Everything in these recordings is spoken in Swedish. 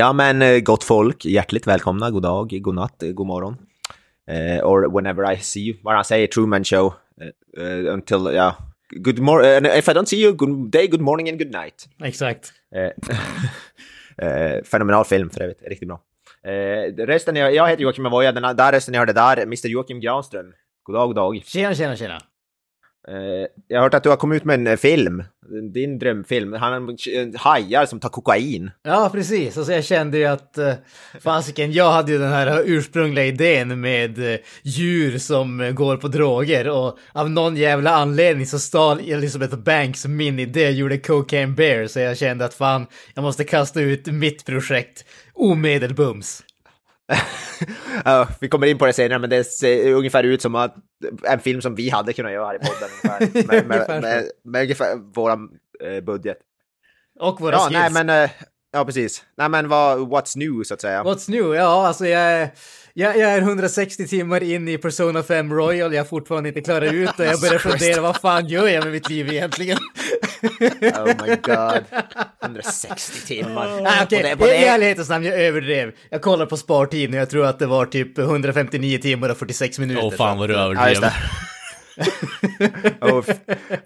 Ja, men eh, gott folk, hjärtligt välkomna, god dag, god natt, god morgon. Uh, or whenever I see you, vad han säger, Truman Show. Uh, uh, until, ja, yeah. good morning, if I don't see you, good day, good morning and good night. Exakt. fenomenal film för övrigt, riktigt bra. resten, jag, jag heter Joakim Avoya, den där rösten ni hörde där, Mr Joakim Granström. God dag, god dag. Tjena, tjena, tjena. Eh, jag har hört att du har kommit ut med en eh, film, din drömfilm. Han hajar som tar kokain. Ja, precis. Alltså jag kände ju att, eh, fasiken, jag hade ju den här ursprungliga idén med djur som går på droger och av någon jävla anledning så stal Elizabeth Banks min idé och gjorde Cocaine Bear så jag kände att fan, jag måste kasta ut mitt projekt omedelbums ja, vi kommer in på det senare, men det ser ungefär ut som att en film som vi hade kunnat göra här i podden. Med, med, med, med, med ungefär vår eh, budget. Och våra ja, skills. Nej, men, eh, ja, precis. Nej, men vad, what's new, så att säga? What's new? Ja, alltså jag jag, jag är 160 timmar in i Persona 5 Royal, jag har fortfarande inte klarat ut och jag börjar fundera, vad fan gör jag med mitt liv egentligen? oh my god. 160 timmar. Okej, okay. i ärlighetens namn, jag överdrev. Jag kollar på spartiden och jag tror att det var typ 159 timmar och 46 minuter. Åh oh, fan vad du överdrev. oh,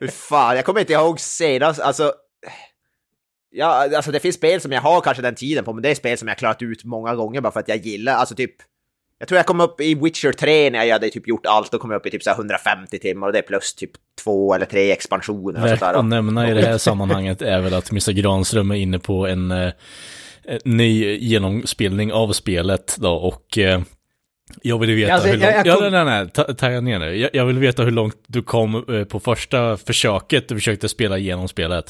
fan, jag kommer inte ihåg senast, alltså... Ja, alltså det finns spel som jag har kanske den tiden på, men det är spel som jag klarat ut många gånger bara för att jag gillar, alltså typ... Jag tror jag kom upp i Witcher 3 när jag hade typ gjort allt, då kom jag upp i typ så 150 timmar och det är plus typ två eller tre expansioner. Värt att nämna i det här sammanhanget är väl att Mr. Granström är inne på en, en eh, ny genomspelning av spelet då och eh, jag vill veta alltså, hur långt... Jag, jag kom... Ja, nej, nej, ta, ta ner nu. Jag, jag, vill veta hur långt du kom eh, på första försöket du försökte spela igenom spelet.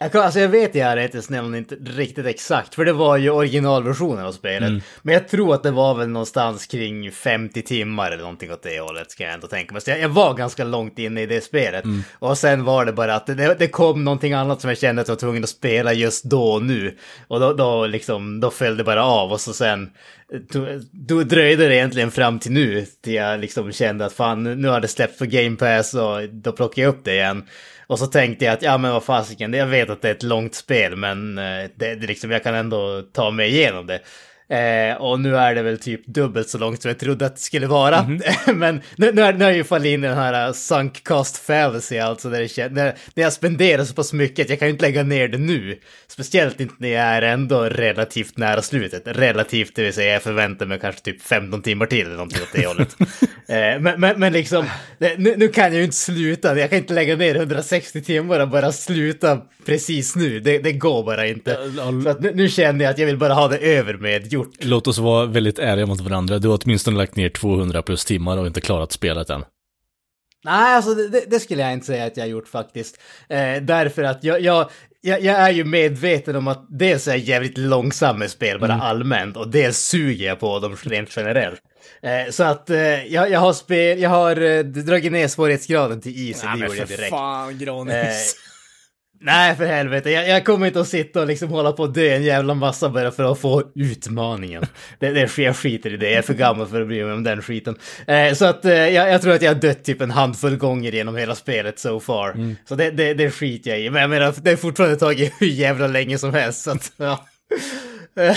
Jag, alltså jag vet i ärlighetens inte riktigt exakt, för det var ju originalversionen av spelet. Mm. Men jag tror att det var väl någonstans kring 50 timmar eller någonting åt det hållet, ska jag ändå tänka mig. Så jag, jag var ganska långt inne i det spelet. Mm. Och sen var det bara att det, det, kom någonting annat som jag kände att jag var tvungen att spela just då och nu. Och då, då, liksom, då föll det bara av och så sen då dröjde det egentligen fram till nu, till jag liksom kände att fan, nu har det släppt för Game Pass och då plockar jag upp det igen. Och så tänkte jag att ja men vad fasiken, jag vet att det är ett långt spel men eh, det, det liksom, jag kan ändå ta mig igenom det. Eh, och nu är det väl typ dubbelt så långt som jag trodde att det skulle vara. Mm -hmm. Men nu, nu, är, nu har jag ju fallit in i den här uh, sunk cost fallacy, alltså där, det, när, när jag spenderar så pass mycket att jag kan ju inte lägga ner det nu. Speciellt inte när jag är ändå relativt nära slutet. Relativt, det vill säga jag förväntar mig kanske typ 15 timmar till eller någonting åt det hållet. eh, men, men, men, liksom, nu, nu, kan jag ju inte sluta. Jag kan inte lägga ner 160 timmar och bara sluta precis nu. Det, det går bara inte. Så nu, nu känner jag att jag vill bara ha det över med gjort. Låt oss vara väldigt ärliga mot varandra. Du har åtminstone lagt ner 200 plus timmar och inte klarat spelet än. Nej, alltså det, det, skulle jag inte säga att jag har gjort faktiskt. Eh, därför att jag, jag, jag, jag, är ju medveten om att dels är jag jävligt långsam med spel, bara mm. allmänt, och dels suger jag på dem rent generellt. Eh, så att eh, jag, jag har spel, jag har eh, dragit ner svårighetsgraden till easy, det gjorde jag direkt. fan, Granis. Nej, för helvete. Jag, jag, kommer inte att sitta och liksom hålla på att dö en jävla massa bara för att få utmaningen. Det, det, jag skiter i det. Jag är för gammal för att bry mig om den skiten. Eh, så att eh, jag, jag, tror att jag har dött typ en handfull gånger genom hela spelet so far. Mm. Så det, det, det skiter jag i. Men jag menar, det har fortfarande tagit hur jävla länge som helst. Så att, ja.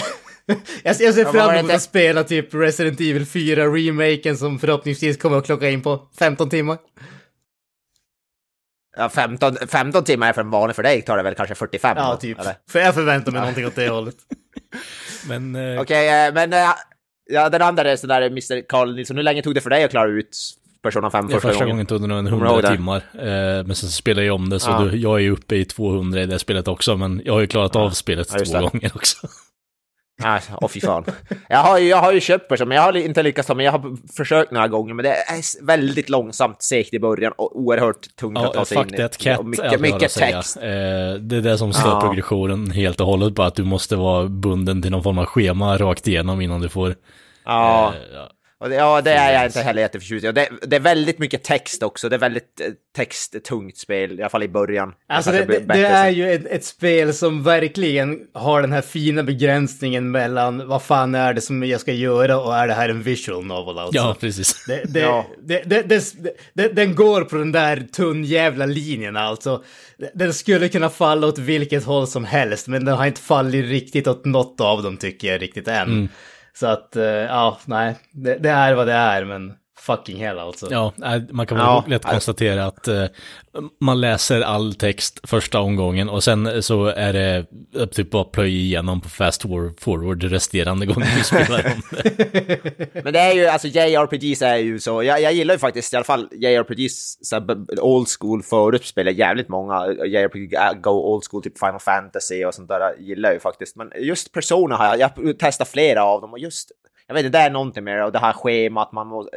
jag, jag ser fram emot att spela typ Resident Evil 4-remaken som förhoppningsvis kommer att klocka in på 15 timmar. Ja, 15, 15 timmar för en vanlig för dig tar det väl kanske 45? Ja, typ. Eller? För jag förväntar mig ja. någonting åt det hållet. men... Eh... Okej, okay, eh, men... Eh, ja, den andra är sådär Mr. Carl Nilsson. Hur länge tog det för dig att klara ut Persona 5 första, första gången? Första gången tog det nog en 100 timmar. Eh, men sen spelade jag om det, så ja. du, jag är ju uppe i 200 i det spelet också. Men jag har ju klarat ja. av spelet två gånger också. Nej, åh fy fan. Jag har, ju, jag har ju köpt person, men jag har inte lyckats ta men jag har försökt några gånger, men det är väldigt långsamt, segt i början och oerhört tungt ja, att ta sig in i. That mycket, mycket text. Eh, det är det som stör ja. progressionen helt och hållet, bara att du måste vara bunden till någon form av schema rakt igenom innan du får... Ja. Eh, ja. Och det, ja, det är jag inte heller jätteförtjust i. Det, det är väldigt mycket text också. Det är väldigt eh, texttungt spel, i alla fall i början. Alltså det, det, det är ju ett, ett, spel som verkligen har den här fina begränsningen mellan vad fan är det som jag ska göra och är det här en visual novel alltså. Ja, precis. Det, det, ja. det, den går på den där tunn jävla linjen alltså. Den skulle kunna falla åt vilket håll som helst, men den har inte fallit riktigt åt något av dem tycker jag riktigt än. Mm. Så att, eh, ja, nej, det, det, är vad det är, men fucking hell alltså. Ja, man kan väl ja, lätt konstatera att uh, man läser all text första omgången och sen så är det typ bara plöj igenom på fast forward resterande gånger vi spelar om det. Men det är ju, alltså JRPGs är ju så, jag, jag gillar ju faktiskt i alla fall JRPGs, så old school förut spelar jävligt många JRPG, äh, go old school, typ Final Fantasy och sånt där gillar jag ju faktiskt. Men just Persona har jag, jag testat flera av dem och just jag vet inte, det är någonting med det och det här schemat man måste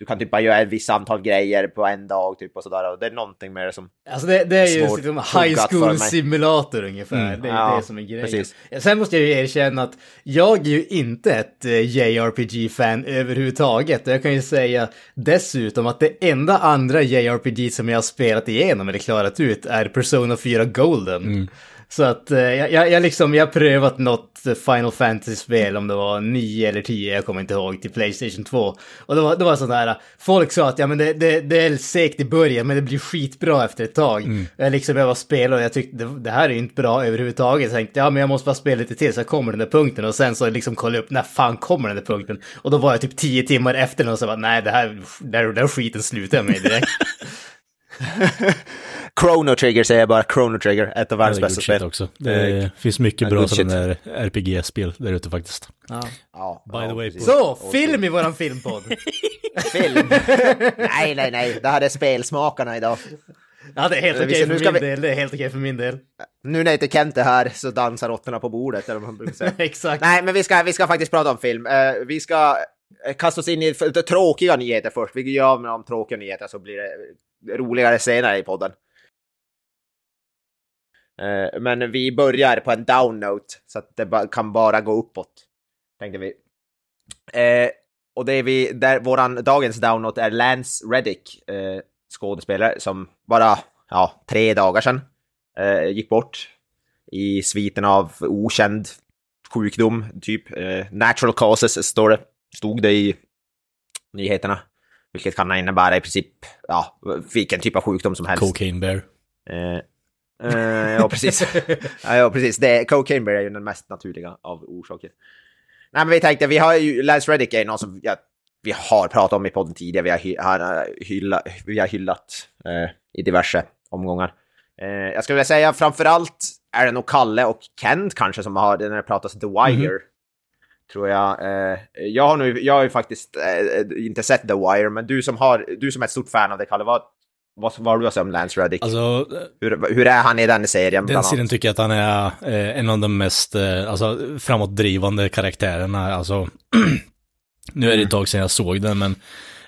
du kan typ bara göra ett visst antal grejer på en dag typ och sådär. Och det är någonting med det som... Alltså det, det är ju liksom high school simulator ungefär. Mm. Det är ja, det som är grejen. Precis. Sen måste jag ju erkänna att jag är ju inte ett uh, JRPG-fan överhuvudtaget. Och jag kan ju säga dessutom att det enda andra JRPG som jag har spelat igenom eller klarat ut är Persona 4 Golden. Mm. Så att eh, jag, jag, liksom, jag prövat något Final Fantasy-spel, om det var 9 eller 10, jag kommer inte ihåg, till Playstation 2. Och det var, det var sånt där, folk sa att ja men det, det, det är segt i början men det blir skitbra efter ett tag. Mm. Jag liksom, jag var spelare och jag tyckte det, det, här är inte bra överhuvudtaget. Jag tänkte ja men jag måste bara spela lite till så jag kommer den där punkten och sen så liksom kolla upp när fan kommer den där punkten. Och då var jag typ 10 timmar efter den och så bara nej det här, den där skiten slutar jag med direkt. Chrono Trigger säger jag bara, Chrono Trigger, ett av världens bästa spel. också. Det uh, finns mycket bra sådana där RPG-spel där ute faktiskt. Ja. ja By the way. Så, film i våran filmpodd! film? nej, nej, nej, det här är spelsmakarna idag. Ja, det är helt okej okay för min vi... del. Det är helt okej okay för min del. Nu när inte Kent är här så dansar råttorna på bordet. Eller vad man brukar säga. Exakt. Nej, men vi ska, vi ska faktiskt prata om film. Uh, vi ska kasta oss in i tråkiga nyheter först. Vi gör med de tråkiga nyheterna så blir det roligare senare i podden. Eh, men vi börjar på en down note så att det kan bara gå uppåt. Tänkte vi. Eh, och det är vi, där våran dagens down note är Lance Reddick, eh, skådespelare som bara, ja, tre dagar sedan gick bort i sviten av okänd sjukdom, typ natural causes står det, stod det i nyheterna. Vilket kan innebära i princip, ja, vilken typ av sjukdom som helst. Cocaine bear. Uh, ja, precis. ja, precis. Det, cocaine bear är ju den mest naturliga av orsaker. Nej, men vi tänkte, vi har ju, Lance Reddick är någon som ja, vi har pratat om i podden tidigare, vi har, hy, har, hylla, vi har hyllat uh, i diverse omgångar. Uh, jag skulle vilja säga framförallt är det nog Kalle och Kent kanske som har, när det pratas The Wire, mm tror jag. jag har nu, jag har ju faktiskt inte sett The Wire, men du som har, du som är ett stort fan av det Kalle, vad, vad, vad har du att säga om Lance Reddick? Alltså, hur, hur är han i den serien? Den serien tycker jag att han är eh, en av de mest eh, alltså, framåtdrivande karaktärerna. Alltså, nu är det ett tag sedan jag såg den, men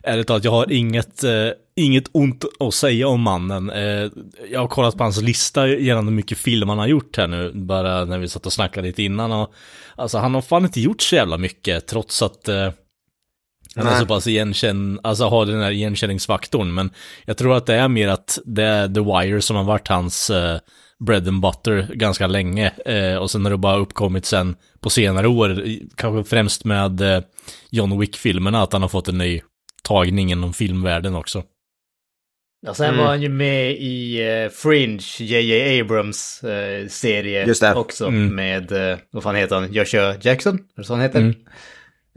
ärligt talat, jag har inget, eh, inget ont att säga om mannen. Eh, jag har kollat på hans lista gällande hur mycket film han har gjort här nu, bara när vi satt och snackade lite innan. Och, alltså, han har fan inte gjort så jävla mycket, trots att eh, han är så pass igenkänn, alltså har den här igenkänningsfaktorn, men jag tror att det är mer att det är The Wire som har varit hans uh, bread and butter ganska länge. Uh, och sen har det bara uppkommit sen på senare år, kanske främst med uh, John Wick-filmerna, att han har fått en ny tagning inom filmvärlden också. Ja, sen mm. var han ju med i uh, Fringe, J.J. Abrams uh, serie också mm. med, uh, vad fan heter han, Joshua Jackson? Är det så han heter? Mm.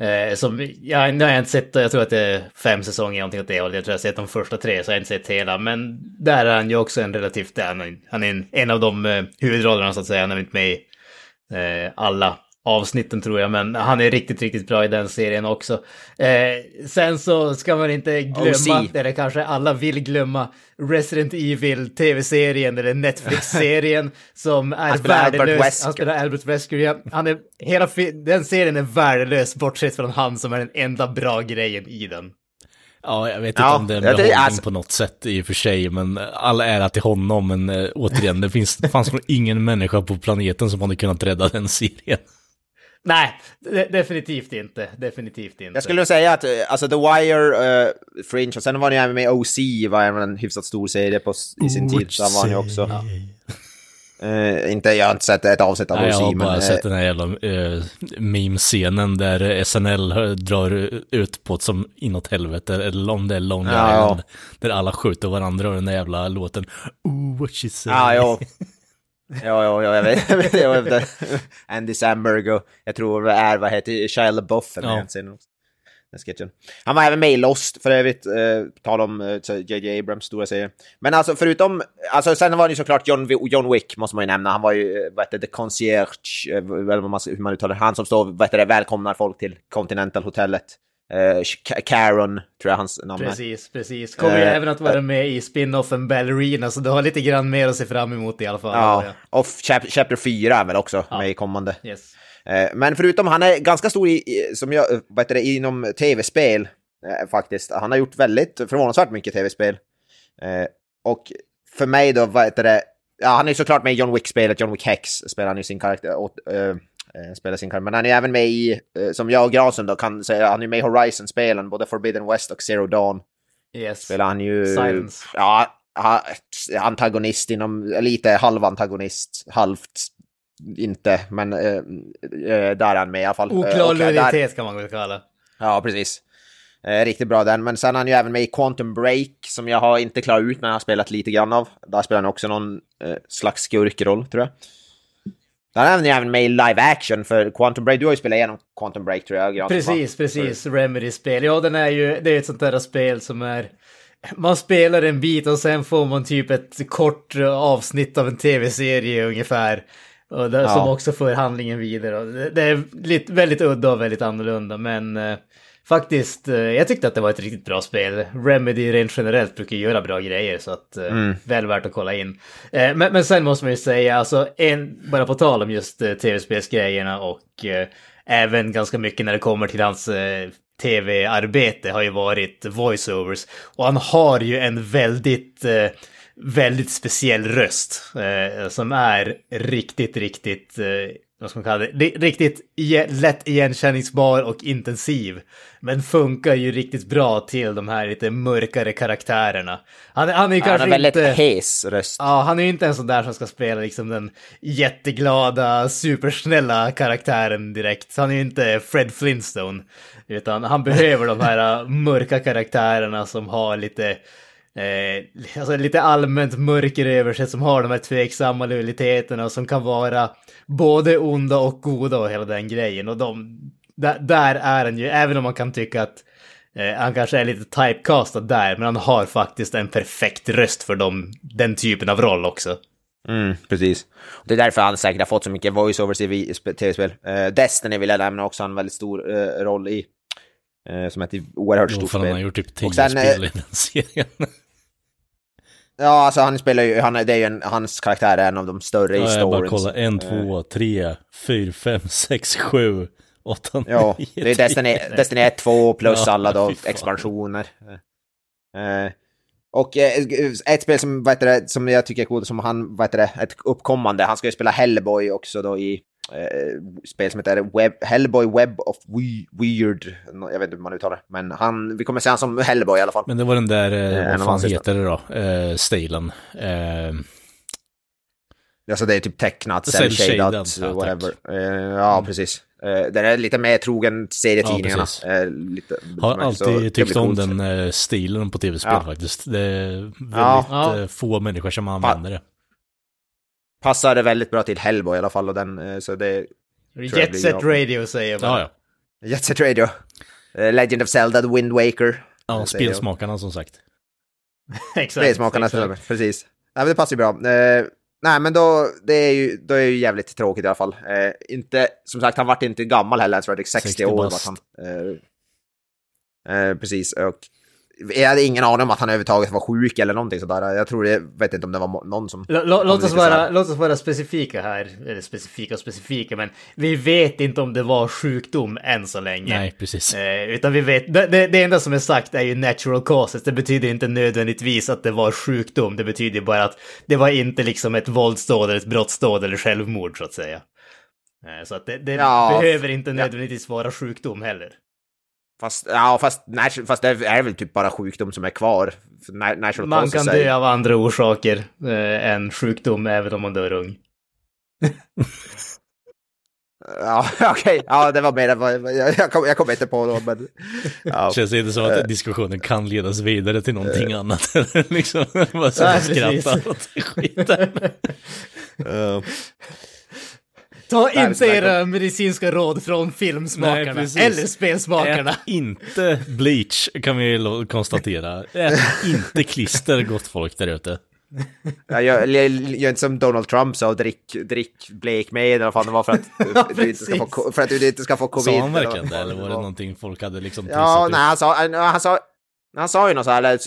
Eh, som, ja, nu har jag inte sett, jag tror att det är fem säsonger någonting åt det hållet. Jag tror jag har sett de första tre så jag har inte sett hela. Men där är han ju också en relativt, han är, han är en, en av de eh, huvudrollerna så att säga. Han är inte med i eh, alla avsnitten tror jag, men han är riktigt, riktigt bra i den serien också. Eh, sen så ska man inte glömma, OC. eller kanske alla vill glömma, Resident Evil tv-serien eller Netflix-serien som är värdelös. Han spelar Albert Wesker. Ja. Han är, hela den serien är värdelös bortsett från han som är den enda bra grejen i den. Ja, jag vet inte ja, om det är en behållning alltså... på något sätt i och för sig, men all ära till honom, men äh, återigen, det finns, fanns nog ingen människa på planeten som hade kunnat rädda den serien. Nej, definitivt inte. Definitivt inte. Jag skulle säga att alltså The Wire, uh, Fringe och sen var ni även med OC, var en hyfsat stor serie på, i sin tid. Där var ni också. Ja. Uh, inte, jag har inte sett ett avsnitt av Nej, OC, Jag har men, bara uh, sett den här jävla uh, meme-scenen där SNL drar ut på ett som inåt helvete, eller om det är ja, Island, ja. där alla skjuter varandra och den där jävla låten Oh, what she say. Ja, ja. Ja, ja, ja, jag vet. Jag vet, Andy Samberg och jag tror det är, vad heter Shia LaBeouf ja. den sketchen. Han var även med i Lost för övrigt, eh, tal om JJ eh, Abrams stora serie. Men alltså förutom, alltså sen var det ju såklart John, John Wick måste man ju nämna. Han var ju, eh, vad heter det, concierge, eh, eller hur man uttalar det, han som står, vad heter det, välkomnar folk till Continental Uh, Karen, tror jag hans namn är. Precis, precis. Kommer ju även att vara uh, med i spin-offen Ballerina, så du har lite grann mer att se fram emot i alla fall. Ja, och Chapter 4 är väl också ja. med i kommande. Yes. Men förutom, han är ganska stor i, som jag, vad heter det, inom tv-spel faktiskt. Han har gjort väldigt förvånansvärt mycket tv-spel. Och för mig då, vad heter det, ja, han är såklart med i John Wick-spelet, John Wick Hex spelar han ju sin karaktär, och, eh, spelar sin karriär. Men han är även med i, eh, som jag och Granström då kan säga, han är med i Horizon-spelen, både Forbidden West och Zero Dawn. Yes. Spelar han ju... Silence. Ja, antagonist inom, lite halvantagonist, halvt inte, men eh, eh, där är han med i alla fall. Oklar eh, lojalitet kan man väl kalla. Ja, precis. Eh, riktigt bra den, men sen är han ju även med i Quantum Break som jag har inte klarat ut men jag har spelat lite grann av. Där spelar han också någon eh, slags skurkroll tror jag. Han är även med i live action för Quantum Break. Du har ju spelat igenom Quantum Break tror jag. Precis, precis. Remedy-spel. Ja, den är ju, det är ett sånt där spel som är... Man spelar en bit och sen får man typ ett kort avsnitt av en tv-serie ungefär. Och där, ja. Som också för handlingen vidare. Det är lite, väldigt udda och väldigt annorlunda, men eh, faktiskt, eh, jag tyckte att det var ett riktigt bra spel. Remedy rent generellt brukar göra bra grejer så att eh, mm. väl värt att kolla in. Eh, men, men sen måste man ju säga, alltså en, bara på tal om just tv-spelsgrejerna och även ganska mycket när det kommer till hans tv-arbete har ju varit voiceovers. Och han har ju en väldigt, väldigt speciell röst som är riktigt, riktigt vad ska man kalla det, riktigt lätt igenkänningsbar och intensiv. Men funkar ju riktigt bra till de här lite mörkare karaktärerna. Han, han är ju kanske inte... Han har väldigt hes röst. Ja, han är ju inte en sån där som ska spela liksom den jätteglada, supersnälla karaktären direkt. Han är ju inte Fred Flintstone. Utan han behöver de här äh, mörka karaktärerna som har lite Eh, alltså lite allmänt mörker över sig som har de här tveksamma lojaliteterna som kan vara både onda och goda och hela den grejen. Och de, där, där är han ju, även om man kan tycka att eh, han kanske är lite typecastad där, men han har faktiskt en perfekt röst för dem, den typen av roll också. Mm, precis. Det är därför han säkert har fått så mycket voiceovers i tv-spel. Uh, Destiny vill jag nämna också, en väldigt stor uh, roll i. Uh, som är ett oerhört stort spel. Han har gjort typ tio sen, spel i den serien. Ja, alltså han spelar ju, han, det är ju en, hans karaktär är en av de större ja, i storyn. Jag bara kolla, en, två, tre, fyra, fem, sex, sju, åtta, Ja, nio, det är Destiny, Destiny 1, 2 plus ja, alla då expansioner. Uh, och uh, ett spel som, vad heter det, som jag tycker är coolt, som han, vad heter det, ett uppkommande, han ska ju spela Hellboy också då i eh, spel som heter Web, Hellboy Web of We Weird. Jag vet inte hur man uttalar det. Men han, vi kommer se honom som Hellboy i alla fall. Men det var den där, eh, eh vad fan heter det då? Eh, stilen. Eh... Alltså det är typ tecknat, cell-shadat, ja, whatever. Eh, ja, mm. precis. Den är lite mer trogen serietidningarna. Ja, lite, har alltid tyckt om den stilen på tv-spel ja. faktiskt. Det är väldigt ja. få människor som använder det passade väldigt bra till Hellboy i alla fall och den, eh, så det... Jet Set Radio säger man. Ja, ja. Jet Set Radio. Uh, Legend of Zelda, The Wind Waker. Ja, spelsmakarna som sagt. exakt. Spelsmakarna, exakt. precis. Nej, men det passar ju bra. Uh, nej, men då, det är ju, då är det ju jävligt tråkigt i alla fall. Uh, inte, som sagt, han vart inte gammal heller, jag tror det är 60, 60 år var han. precis, och jag hade ingen aning om att han överhuvudtaget var sjuk eller någonting sådär. Jag tror det, vet inte om det var någon som... låt, oss vara, låt oss vara specifika här, eller specifika och specifika, men vi vet inte om det var sjukdom än så länge. Nej, precis. Eh, utan vi vet, det, det, det, enda som är sagt är ju natural causes. Det betyder inte nödvändigtvis att det var sjukdom. Det betyder bara att det var inte liksom ett våldsdåd eller ett brottsdåd eller självmord så att säga. Så att det, det ja, behöver inte nödvändigtvis vara sjukdom heller. Fast, ja, fast, fast det är väl typ bara sjukdom som är kvar. Natural man kan dö av andra orsaker eh, än sjukdom även om man dör ung. Ja, okej. Okay. Ja, det var mer än jag, jag, kom, jag kom inte på något, men... Ja. Känns inte som att eh. diskussionen kan ledas vidare till någonting uh. annat. liksom, bara så ja, skrattar åt skiten. Ta inte era medicinska råd från filmsmakarna Nej, eller spelsmakarna. Ät inte bleach kan vi konstatera. Ät inte klister gott folk där ute. Ja, jag, jag, gör inte som Donald Trump sa, drick, drick blekmedel, vad fan det var för att, ja, du inte ska få, för att du inte ska få covid. Sa han verkligen det, eller var det någonting folk hade liksom Ja, nej, han sa, han sa, han sa ju något så här, eller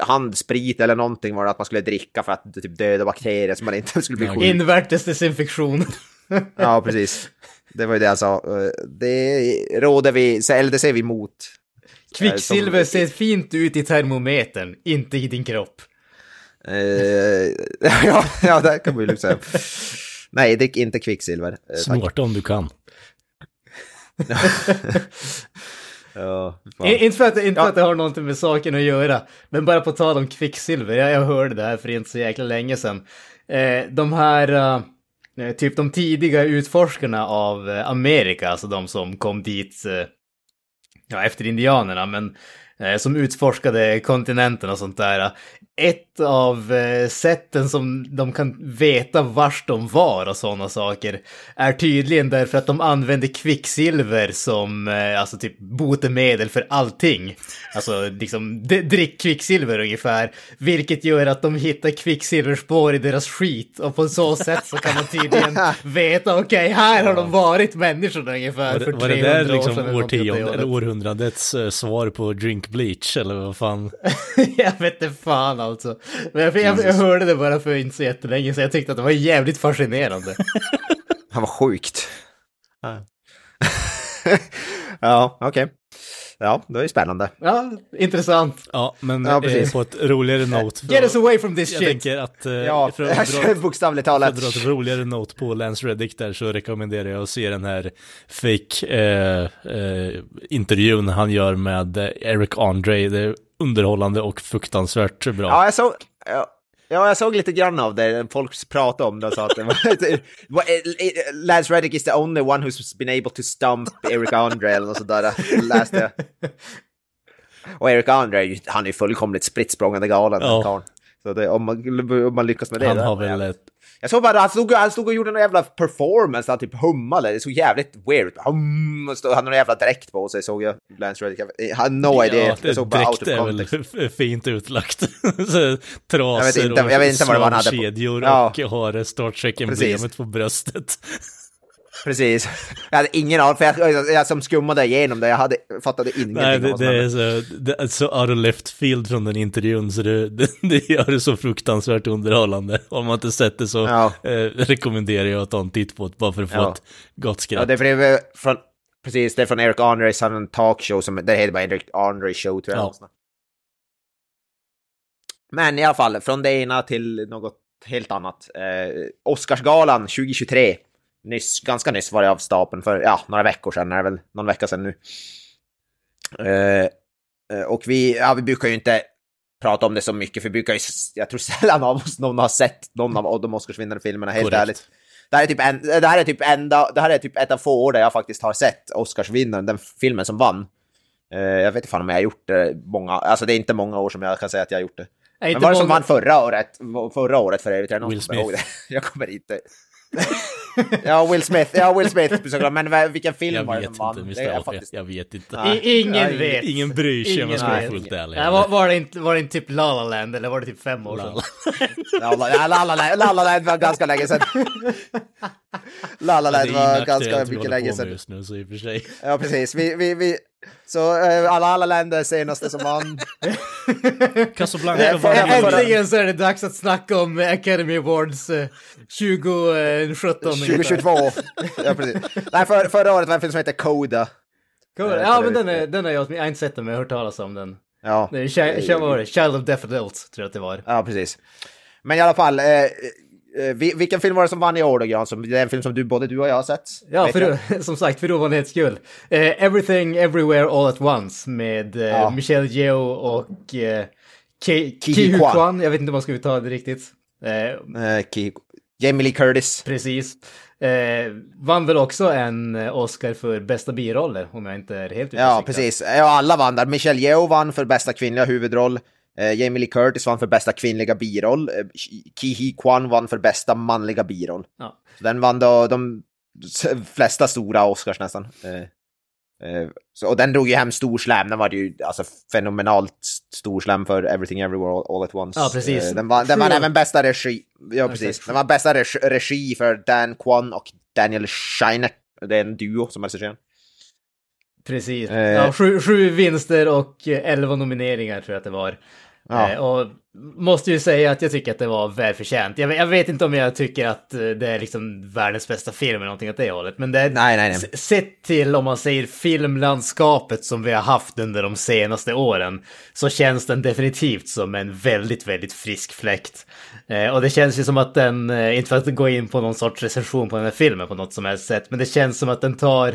handsprit eller någonting var det att man skulle dricka för att typ döda bakterier så man inte skulle bli sjuk. Invärtes desinfektion. ja, precis. Det var ju det han sa. Det råder vi, eller det ser vi emot. Kvicksilver ser fint ut i termometern, inte i din kropp. Uh, ja, ja, det kan man ju lugnt säga. Nej, drick inte kvicksilver. Snorta om du kan. ja, inte för att, inte för att det har någonting med saken att göra, men bara på tal om kvicksilver. Jag, jag hörde det här för inte så jäkla länge sedan. Eh, de här, Eh, typ de tidiga utforskarna av eh, Amerika, alltså de som kom dit eh, ja, efter indianerna, men som utforskade kontinenten och sånt där ett av eh, sätten som de kan veta vars de var och sådana saker är tydligen därför att de använder kvicksilver som eh, alltså typ botemedel för allting. Alltså liksom drick kvicksilver ungefär, vilket gör att de hittar kvicksilverspår i deras skit och på så sätt så kan man tydligen veta okej, okay, här har de varit människorna ungefär var, för 300 år sedan. Var det där liksom årtionde, eller århundradets svar på drink bleach eller vad fan? jag vet inte fan alltså. Men jag, jag, jag, hörde det bara för inte så jättelänge så jag tyckte att det var jävligt fascinerande. Han var sjukt. ja, okej. Okay. Ja, det är ju spännande. Ja, intressant. Ja, men ja, eh, på ett roligare note. Get us away from this jag shit! Jag tänker att... Eh, ja, för att dra, bokstavligt talat. För att dra ett roligare note på Lance Reddick där så rekommenderar jag att se den här fake eh, eh, intervjun han gör med Eric Andre. Det är underhållande och fruktansvärt bra. Ja, jag såg... Ja. Ja, jag såg lite grann av det. Folk pratade om det och sa att det var, Lance Reddick is the only one who's been able to stump Eric Andre eller något sådär. Läste jag. Och Eric Andre, han är ju fullkomligt spritt galen. Ja. Så det, om, man, om man lyckas med det. Han har väl ett jag såg bara han stod, han stod och gjorde någon jävla performance, han typ hummade, det såg jävligt weird hum, Han hade någon jävla dräkt på sig såg jag, Lance Reddick. Jag hade no idea, ja, jag såg bara out of context. är väl fint utlagt. Trasor jag vet inte, jag vet inte vad det var han hade på. kedjor ja. och har Star Trek-emblemet på bröstet. Precis. Jag hade ingen aning, för jag, jag, som skummade igenom det, jag hade, fattade ingenting. Nej, det, det är så, det är så out of left field från den intervjun, så det, det, det gör det så fruktansvärt underhållande. Om man inte sett det så ja. eh, rekommenderar jag att ta en titt på det, bara för att få ja. ett gott skratt. Ja, det är från, precis, det är från Eric Andres, han har en talkshow som, det heter bara Eric Andre show tror jag. Ja. Men i alla fall, från det ena till något helt annat. Eh, Oscarsgalan 2023 nyss, ganska nyss var det av stapeln för, ja, några veckor sedan, är väl någon vecka sedan nu. Uh, och vi, ja, vi brukar ju inte prata om det så mycket, för vi brukar ju, jag tror sällan av oss någon har sett någon av de Oscarsvinnande filmerna, helt Correct. ärligt. Det här, är typ en, det, här är typ enda, det här är typ ett av få år där jag faktiskt har sett Oscarsvinnaren, den filmen som vann. Uh, jag vet inte fan om jag har gjort det många, alltså det är inte många år som jag kan säga att jag har gjort det. Nej, Men var det som vann förra året? Förra året för övrigt? Will Smith. Jag kommer inte ja, Will Smith, ja, Will Smith såklart, men vilken film jag var det som vann? Jag, faktiskt... jag vet inte. I, ingen Nej, vet. Ingen bryr sig om jag ska vara fullt ärlig. Ja, var, var, det inte, var det inte typ La La Land eller var det typ fem år sedan? ja, La La Land, La La Land var ganska länge sedan. La La Land var ganska mycket länge sedan. just nu så i och för sig. Ja, precis. Vi, vi, vi, så äh, alla, alla länder senaste som vann. Casablanca var Äntligen så är det dags att snacka om Academy Awards eh, 2017. 2022. ja, precis. Nej, för, förra året var en film som heter Coda. Coda. Eh, ja, men den är, den är jag, jag har inte sett den, men jag har hört talas om den. Ja. Det är, Child, Child of Deaf Adults, tror jag att det var. Ja, precis. Men i alla fall, eh, Eh, vilken film var det som vann i år då, Jansson? Det är en film som du, både du och jag har sett. Ja, för, som sagt, för ovanlighets skull. Uh, Everything Everywhere All At Once med uh, ja. Michelle Yeoh och uh, Ki Ki Kwan. Jag vet inte om man ska uttala det riktigt. Uh, Ki Jamie Lee Curtis. Precis. Eh, vann väl också en Oscar för bästa biroller, om jag inte är helt ute Ja, precis. Ja, alla vann där. Michelle Yeoh vann för bästa kvinnliga huvudroll. Eh, Jamie Lee Curtis vann för bästa kvinnliga biroll. Eh, Ki Hee Kwan vann för bästa manliga biroll. Ja. Så den vann då de flesta stora Oscars nästan. Eh, så, och den drog ju hem storslam, den var ju alltså fenomenalt storslam för Everything Everywhere All, All At Once. Ja, precis. Den vann, den vann även bästa regi. Ja, precis. Den var bästa regi, för Dan Kwan och Daniel Scheiner. Det är en duo som regisserar. Precis. Eh. Ja, sju, sju vinster och elva nomineringar tror jag att det var. Ja. Eh, och måste ju säga att jag tycker att det var välförtjänt. Jag, jag vet inte om jag tycker att eh, det är liksom världens bästa film eller någonting åt det hållet. Men det är, nej, nej, nej. sett till om man säger filmlandskapet som vi har haft under de senaste åren så känns den definitivt som en väldigt, väldigt frisk fläkt. Eh, och det känns ju som att den, inte för att gå in på någon sorts recension på den här filmen på något som helst sätt, men det känns som att den tar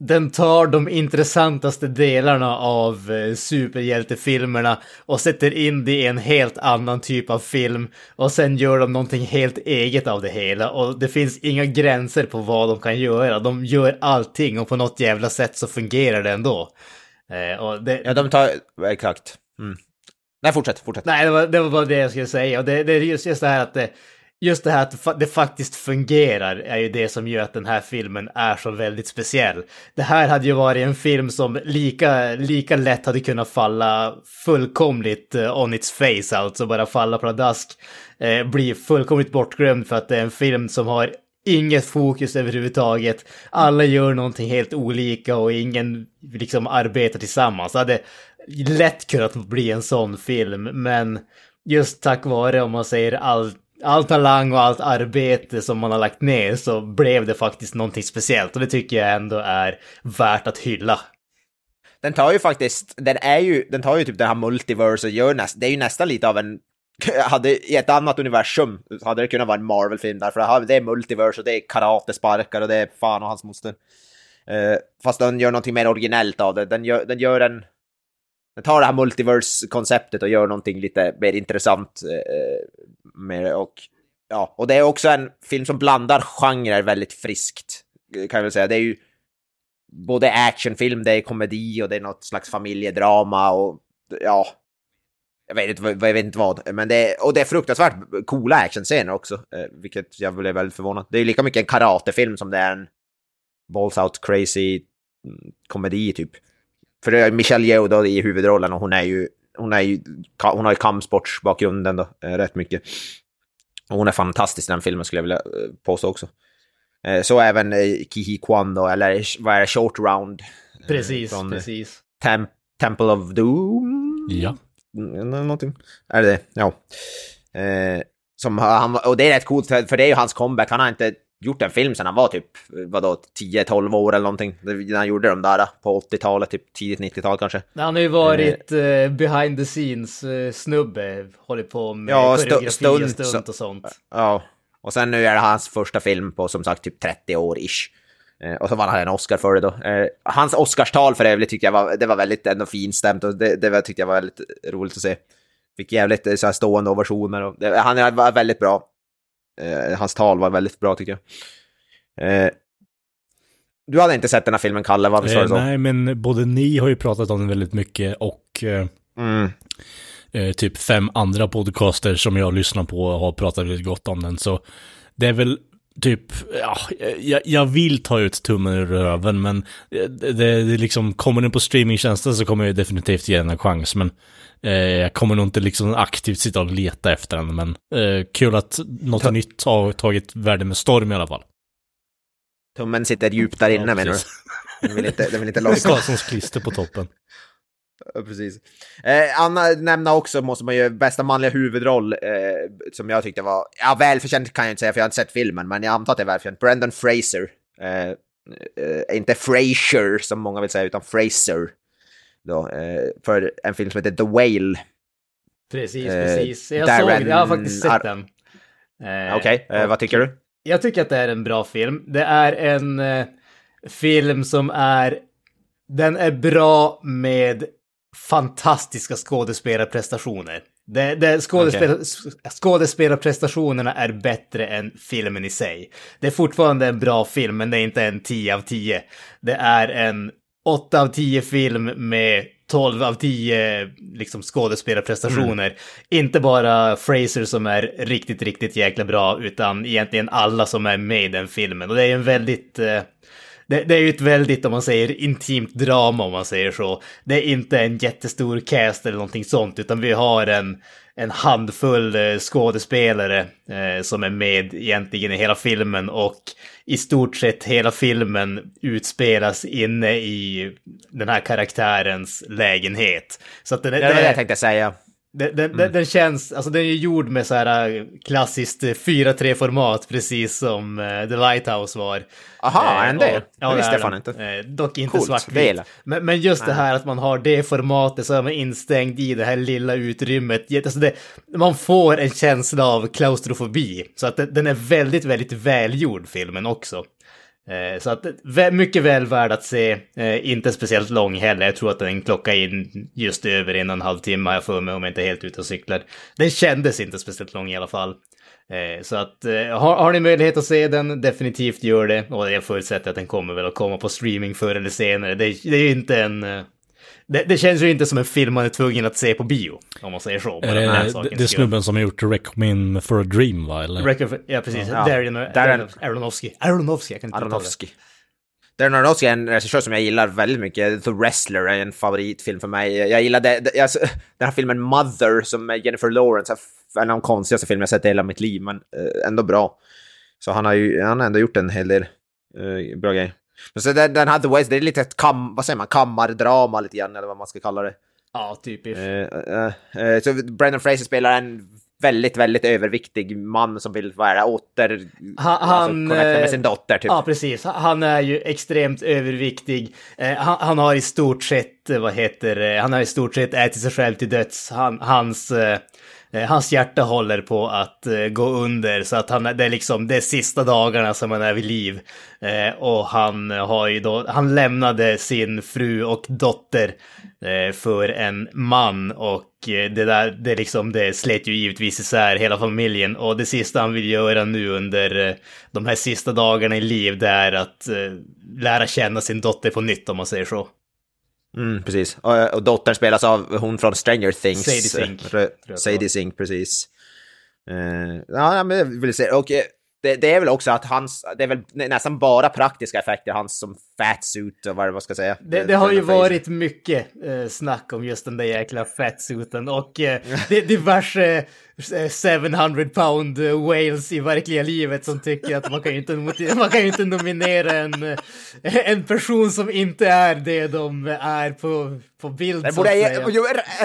den tar de intressantaste delarna av eh, superhjältefilmerna och sätter in det i en helt annan typ av film och sen gör de någonting helt eget av det hela och det finns inga gränser på vad de kan göra. De gör allting och på något jävla sätt så fungerar det ändå. Eh, det... Ja, de tar... Exakt. Mm. Nej, fortsätt, fortsätt. Nej, det var, det var bara det jag skulle säga. Och det, det är just, just det här att det, just det här att det faktiskt fungerar är ju det som gör att den här filmen är så väldigt speciell. Det här hade ju varit en film som lika, lika lätt hade kunnat falla fullkomligt eh, on its face, alltså bara falla pladask. eh, bli fullkomligt bortglömd för att det är en film som har inget fokus överhuvudtaget. Alla gör någonting helt olika och ingen liksom arbetar tillsammans. Det hade lätt kunnat bli en sån film, men just tack vare, om man säger allt all talang och allt arbete som man har lagt ner så blev det faktiskt någonting speciellt och det tycker jag ändå är värt att hylla. Den tar ju faktiskt, den är ju, den tar ju typ det här multiverse och gör nästan, det är ju nästan lite av en hade i ett annat universum hade det kunnat vara en Marvel-film där, för det är multiverse och det är karatesparkar och det är fan och hans moster. Uh, fast den gör någonting mer originellt av det. Den gör, den gör en... Den tar det här multiverse-konceptet och gör någonting lite mer intressant eh, med det. Och, ja, och det är också en film som blandar genrer väldigt friskt, eh, kan jag väl säga. Det är ju både actionfilm, det är komedi och det är något slags familjedrama och ja, jag vet inte, jag vet inte vad, men det är, och det är fruktansvärt coola actionscener också, eh, vilket jag blev väldigt förvånad. Det är lika mycket en karatefilm som det är en balls out crazy mm, komedi typ. För det är Michelle Yeoh då i huvudrollen och hon är ju hon, är ju, hon har ju kampsportsbakgrunden då, eh, rätt mycket. Och hon är fantastisk i den filmen skulle jag vilja eh, påstå också. Eh, så även Kihi Kwan då, eller vad är det, Short Round. Precis, från precis. Tem Temple of Doom? Ja. Mm, någonting. Är det det? Ja. som han, och det är rätt coolt, för det är ju hans comeback. Han har inte gjort en film sedan han var typ, vadå, 10-12 år eller någonting. När han gjorde de där på 80-talet, typ tidigt 90-tal kanske. Han har ju varit uh, behind the scenes uh, snubbe, hållit på med ja, koreografi stunt, och stunt och sånt. Ja, och sen nu är det hans första film på som sagt typ 30 år ish. Och så vann han en Oscar för det då. hans Oscarstal för det tyckte jag var, det var väldigt ändå finstämt och det, det tyckte jag var väldigt roligt att se. Fick jävligt så här stående ovationer och det, han var väldigt bra. Eh, hans tal var väldigt bra tycker jag. Eh, du hade inte sett den här filmen, Kalle, va? Visst var det så? Nej, men både ni har ju pratat om den väldigt mycket och eh, mm. eh, typ fem andra podcaster som jag lyssnar på har pratat väldigt gott om den. Så det är väl typ, ja, jag, jag vill ta ut tummen ur röven, men det, det, det liksom, kommer den på streamingtjänsten så kommer jag definitivt ge den en chans, men Eh, jag kommer nog inte liksom aktivt sitta och leta efter den, men eh, kul att något Ta nytt har tagit värde med storm i alla fall. Tummen sitter djupt där inne ja, menar du? Den vill inte, den vill inte lossa. Karlssons klister på toppen. Ja, precis. Eh, Anna nämna också, måste man ju, bästa manliga huvudroll, eh, som jag tyckte var, ja välförtjänt kan jag inte säga för jag har inte sett filmen, men jag antar att det är välförtjänt. Brendan Fraser. Eh, eh, inte Fraser som många vill säga, utan Fraser då, eh, för en film som heter The Whale. Precis, eh, precis. Jag Darren såg jag har faktiskt sett den. Eh, Okej, okay. eh, vad tycker du? Jag tycker att det är en bra film. Det är en film som är... Den är bra med fantastiska skådespelarprestationer. Det, det, skådespel, okay. Skådespelarprestationerna är bättre än filmen i sig. Det är fortfarande en bra film, men det är inte en 10 av 10. Det är en 8 av 10 film med 12 av 10 liksom, skådespelarprestationer. Mm. Inte bara Fraser som är riktigt, riktigt jäkla bra, utan egentligen alla som är med i den filmen. Och det är en väldigt... Eh, det, det, är ju ett väldigt, om man säger, intimt drama om man säger så. Det är inte en jättestor cast eller någonting sånt, utan vi har en, en handfull eh, skådespelare eh, som är med egentligen i hela filmen och i stort sett hela filmen utspelas inne i den här karaktärens lägenhet. Så att det, det, det var det jag tänkte säga. Den, den, mm. den, känns, alltså den är gjord med så här äh, klassiskt 4-3-format, precis som uh, The Lighthouse var. Aha, eh, en del? Ja, det visste jag fan inte. Eh, dock inte svartvit. Men, men just Nej. det här att man har det formatet så är man instängd i det här lilla utrymmet. Alltså det, man får en känsla av klaustrofobi. Så att det, den är väldigt, väldigt välgjord filmen också. Eh, så att mycket väl värd att se, eh, inte speciellt lång heller. Jag tror att den klockar in just över en och en halv timme har jag för mig om jag inte är helt ute och cyklar. Den kändes inte speciellt lång i alla fall. Eh, så att har, har ni möjlighet att se den, definitivt gör det. Och jag förutsätter att den kommer väl att komma på streaming förr eller senare. Det, det är ju inte en det, det, känns ju inte som en film man är tvungen att se på bio, om man säger så. Är det, det, är snubben som har gjort Requiem for a Dream, va? Eller? For, ja, precis. Ja. Darren, Darren Aronofsky. Aronofsky, jag kan inte Aronofsky. Darren Aronofsky är en regissör som jag gillar väldigt mycket. The Wrestler är en favoritfilm för mig. Jag gillar det, det, alltså, den här filmen Mother som Jennifer Lawrence, en av de konstigaste filmer jag sett i hela mitt liv, men äh, ändå bra. Så han har ju han har ändå gjort en hel del äh, bra grejer. Men så den, den hade West, det är lite ett kam, vad säger man, kammardrama lite grann, eller vad man ska kalla det. Ja, typiskt. Uh, uh, uh, så Brendan Fraser spelar en väldigt, väldigt överviktig man som vill vara åter... Han, alltså, med sin dotter, typ. Ja, precis. Han är ju extremt överviktig. Han, han, har i stort sett, vad heter han har i stort sett ätit sig själv till döds. Han, hans Eh, Eh, hans hjärta håller på att eh, gå under så att han, det är liksom det är sista dagarna som han är vid liv. Eh, och han har ju då, han lämnade sin fru och dotter för en man och det där, det liksom, det slet ju givetvis isär hela familjen och det sista han vill göra nu under de här sista dagarna i liv det är att lära känna sin dotter på nytt om man säger så. Mm, precis. Och, och dottern spelas av hon från Stranger Things. Sadie Sink. Sadie Sink, precis. Uh, ja, men jag vill säga, och eh, det, det, är väl också att hans, det är väl nästan bara praktiska effekter, hans som fatsuit och vad man ska säga. Det, det har ju varit mycket eh, snack om just den där jäkla fatsuiten och eh, det diverse eh, 700 pound eh, whales i verkliga livet som tycker att man kan ju inte, man kan inte nominera en, eh, en person som inte är det de är på, på bild. Det borde ge,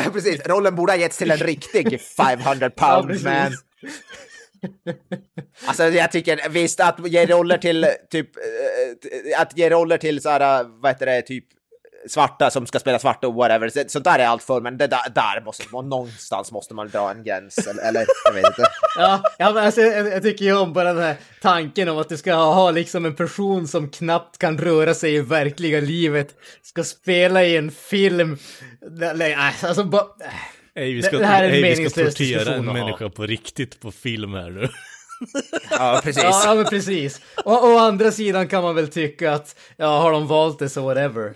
precis, rollen borde ha getts till en riktig 500 pound ja, man. Alltså jag tycker visst att ge roller till typ, eh, eh, att ge roller till så här, eh, vad heter det, typ svarta som ska spela svarta och whatever, sånt där är allt för men det där, där måste man, någonstans måste man dra en gräns, eller, eller jag vet inte. Ja, ja men alltså, jag, jag tycker ju om bara den här tanken om att du ska ha liksom en person som knappt kan röra sig i verkliga livet, ska spela i en film, nej, alltså bara... Äh. Ej, vi ska, det, här är ej, vi ska tortera en människa på riktigt på film här nu. ja, precis. Ja, men precis. Och å andra sidan kan man väl tycka att, ja, har de valt det så whatever.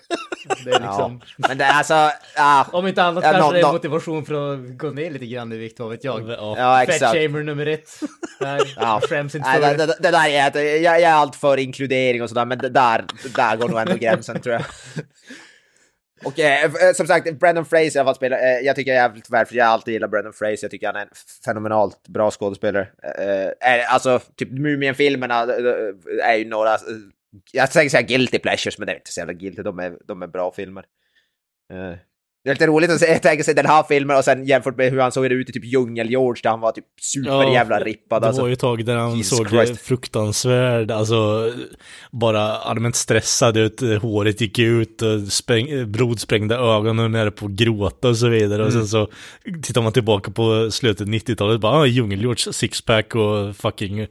Det är liksom... Ja, men det är alltså, ja. Om inte annat ja, kanske no, det är no. motivation för att gå ner lite grann i vikt, vad vet jag. Ja, ja exakt. Fat shamer nummer ett. Där, ja. skäms inte för. Det, det, det, där är, jag, jag är allt för inkludering och sådär, men det där, där går nog ändå gränsen tror jag. Och eh, eh, som sagt, Brandon Fraser i alla fall spelar, eh, jag tycker jag är jävligt väl, för jag har alltid gillat Brandon Fraser, jag tycker han är en fenomenalt bra skådespelare. Eh, eh, alltså, typ Mumien-filmerna eh, eh är ju några, jag tänker säga guilty pleasures, men det är inte så jävla guilty, de är, de är bra filmer. Det är lite roligt att tänka sig den här filmen och sen jämfört med hur han såg ut i typ Djungel-George där han var typ superjävla ja, rippad. Det alltså. var ju ett tag där han Jesus såg Christ. fruktansvärd, alltså bara allmänt stressad ut, håret gick ut, spräng, blodsprängda ögon och nere på gråta och så vidare. Mm. Och sen så tittar man tillbaka på slutet 90-talet, bara ah, Djungel-George sixpack och fucking eh,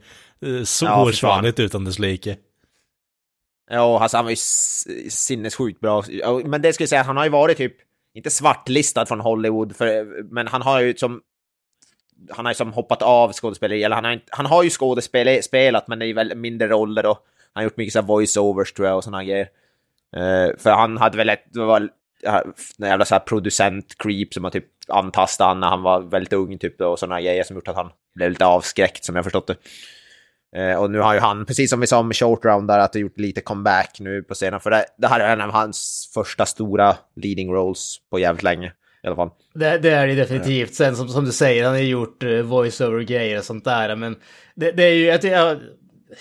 så ja, hårsvanligt utan dess like. Ja, alltså han var ju sinnessjukt bra. Men det ska jag säga, han har ju varit typ inte svartlistad från Hollywood, för, men han har ju som han har ju som hoppat av skådespeleri, eller han har, han har ju skådespelat men det är väl mindre roller och han har gjort mycket så voice-overs tror jag och sådana grejer. Uh, för han hade väl ett, det var en jävla så här producent-creep som har typ antastat han när han var väldigt ung typ och sådana grejer som gjort att han blev lite avskräckt som jag förstått det. Eh, och nu har ju han, precis som vi sa med short round där, att det gjort lite comeback nu på scenen. För det, det här är en av hans första stora leading roles på jävligt länge. I alla fall. Det, det är det definitivt. Sen som, som du säger, han har gjort eh, voice-over-grejer och sånt där. Men det, det är ju, jag, jag,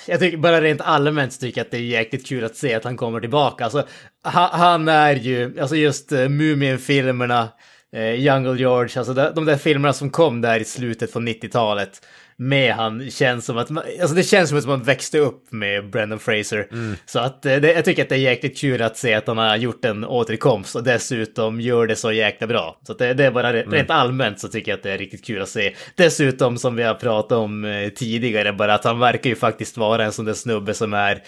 jag tycker bara rent allmänt tycker jag att det är jäkligt kul att se att han kommer tillbaka. Alltså, han, han är ju, alltså just eh, uh, Mumien-filmerna, uh, eh, Jungle George, alltså de, de där filmerna som kom där i slutet på 90-talet med han känns som att, alltså det känns som att man växte upp med Brendan Fraser. Mm. Så att eh, det, jag tycker att det är jäkligt kul att se att han har gjort en återkomst och dessutom gör det så jäkla bra. Så det, det är bara mm. rent allmänt så tycker jag att det är riktigt kul att se. Dessutom som vi har pratat om eh, tidigare, bara att han verkar ju faktiskt vara en sån där snubbe som är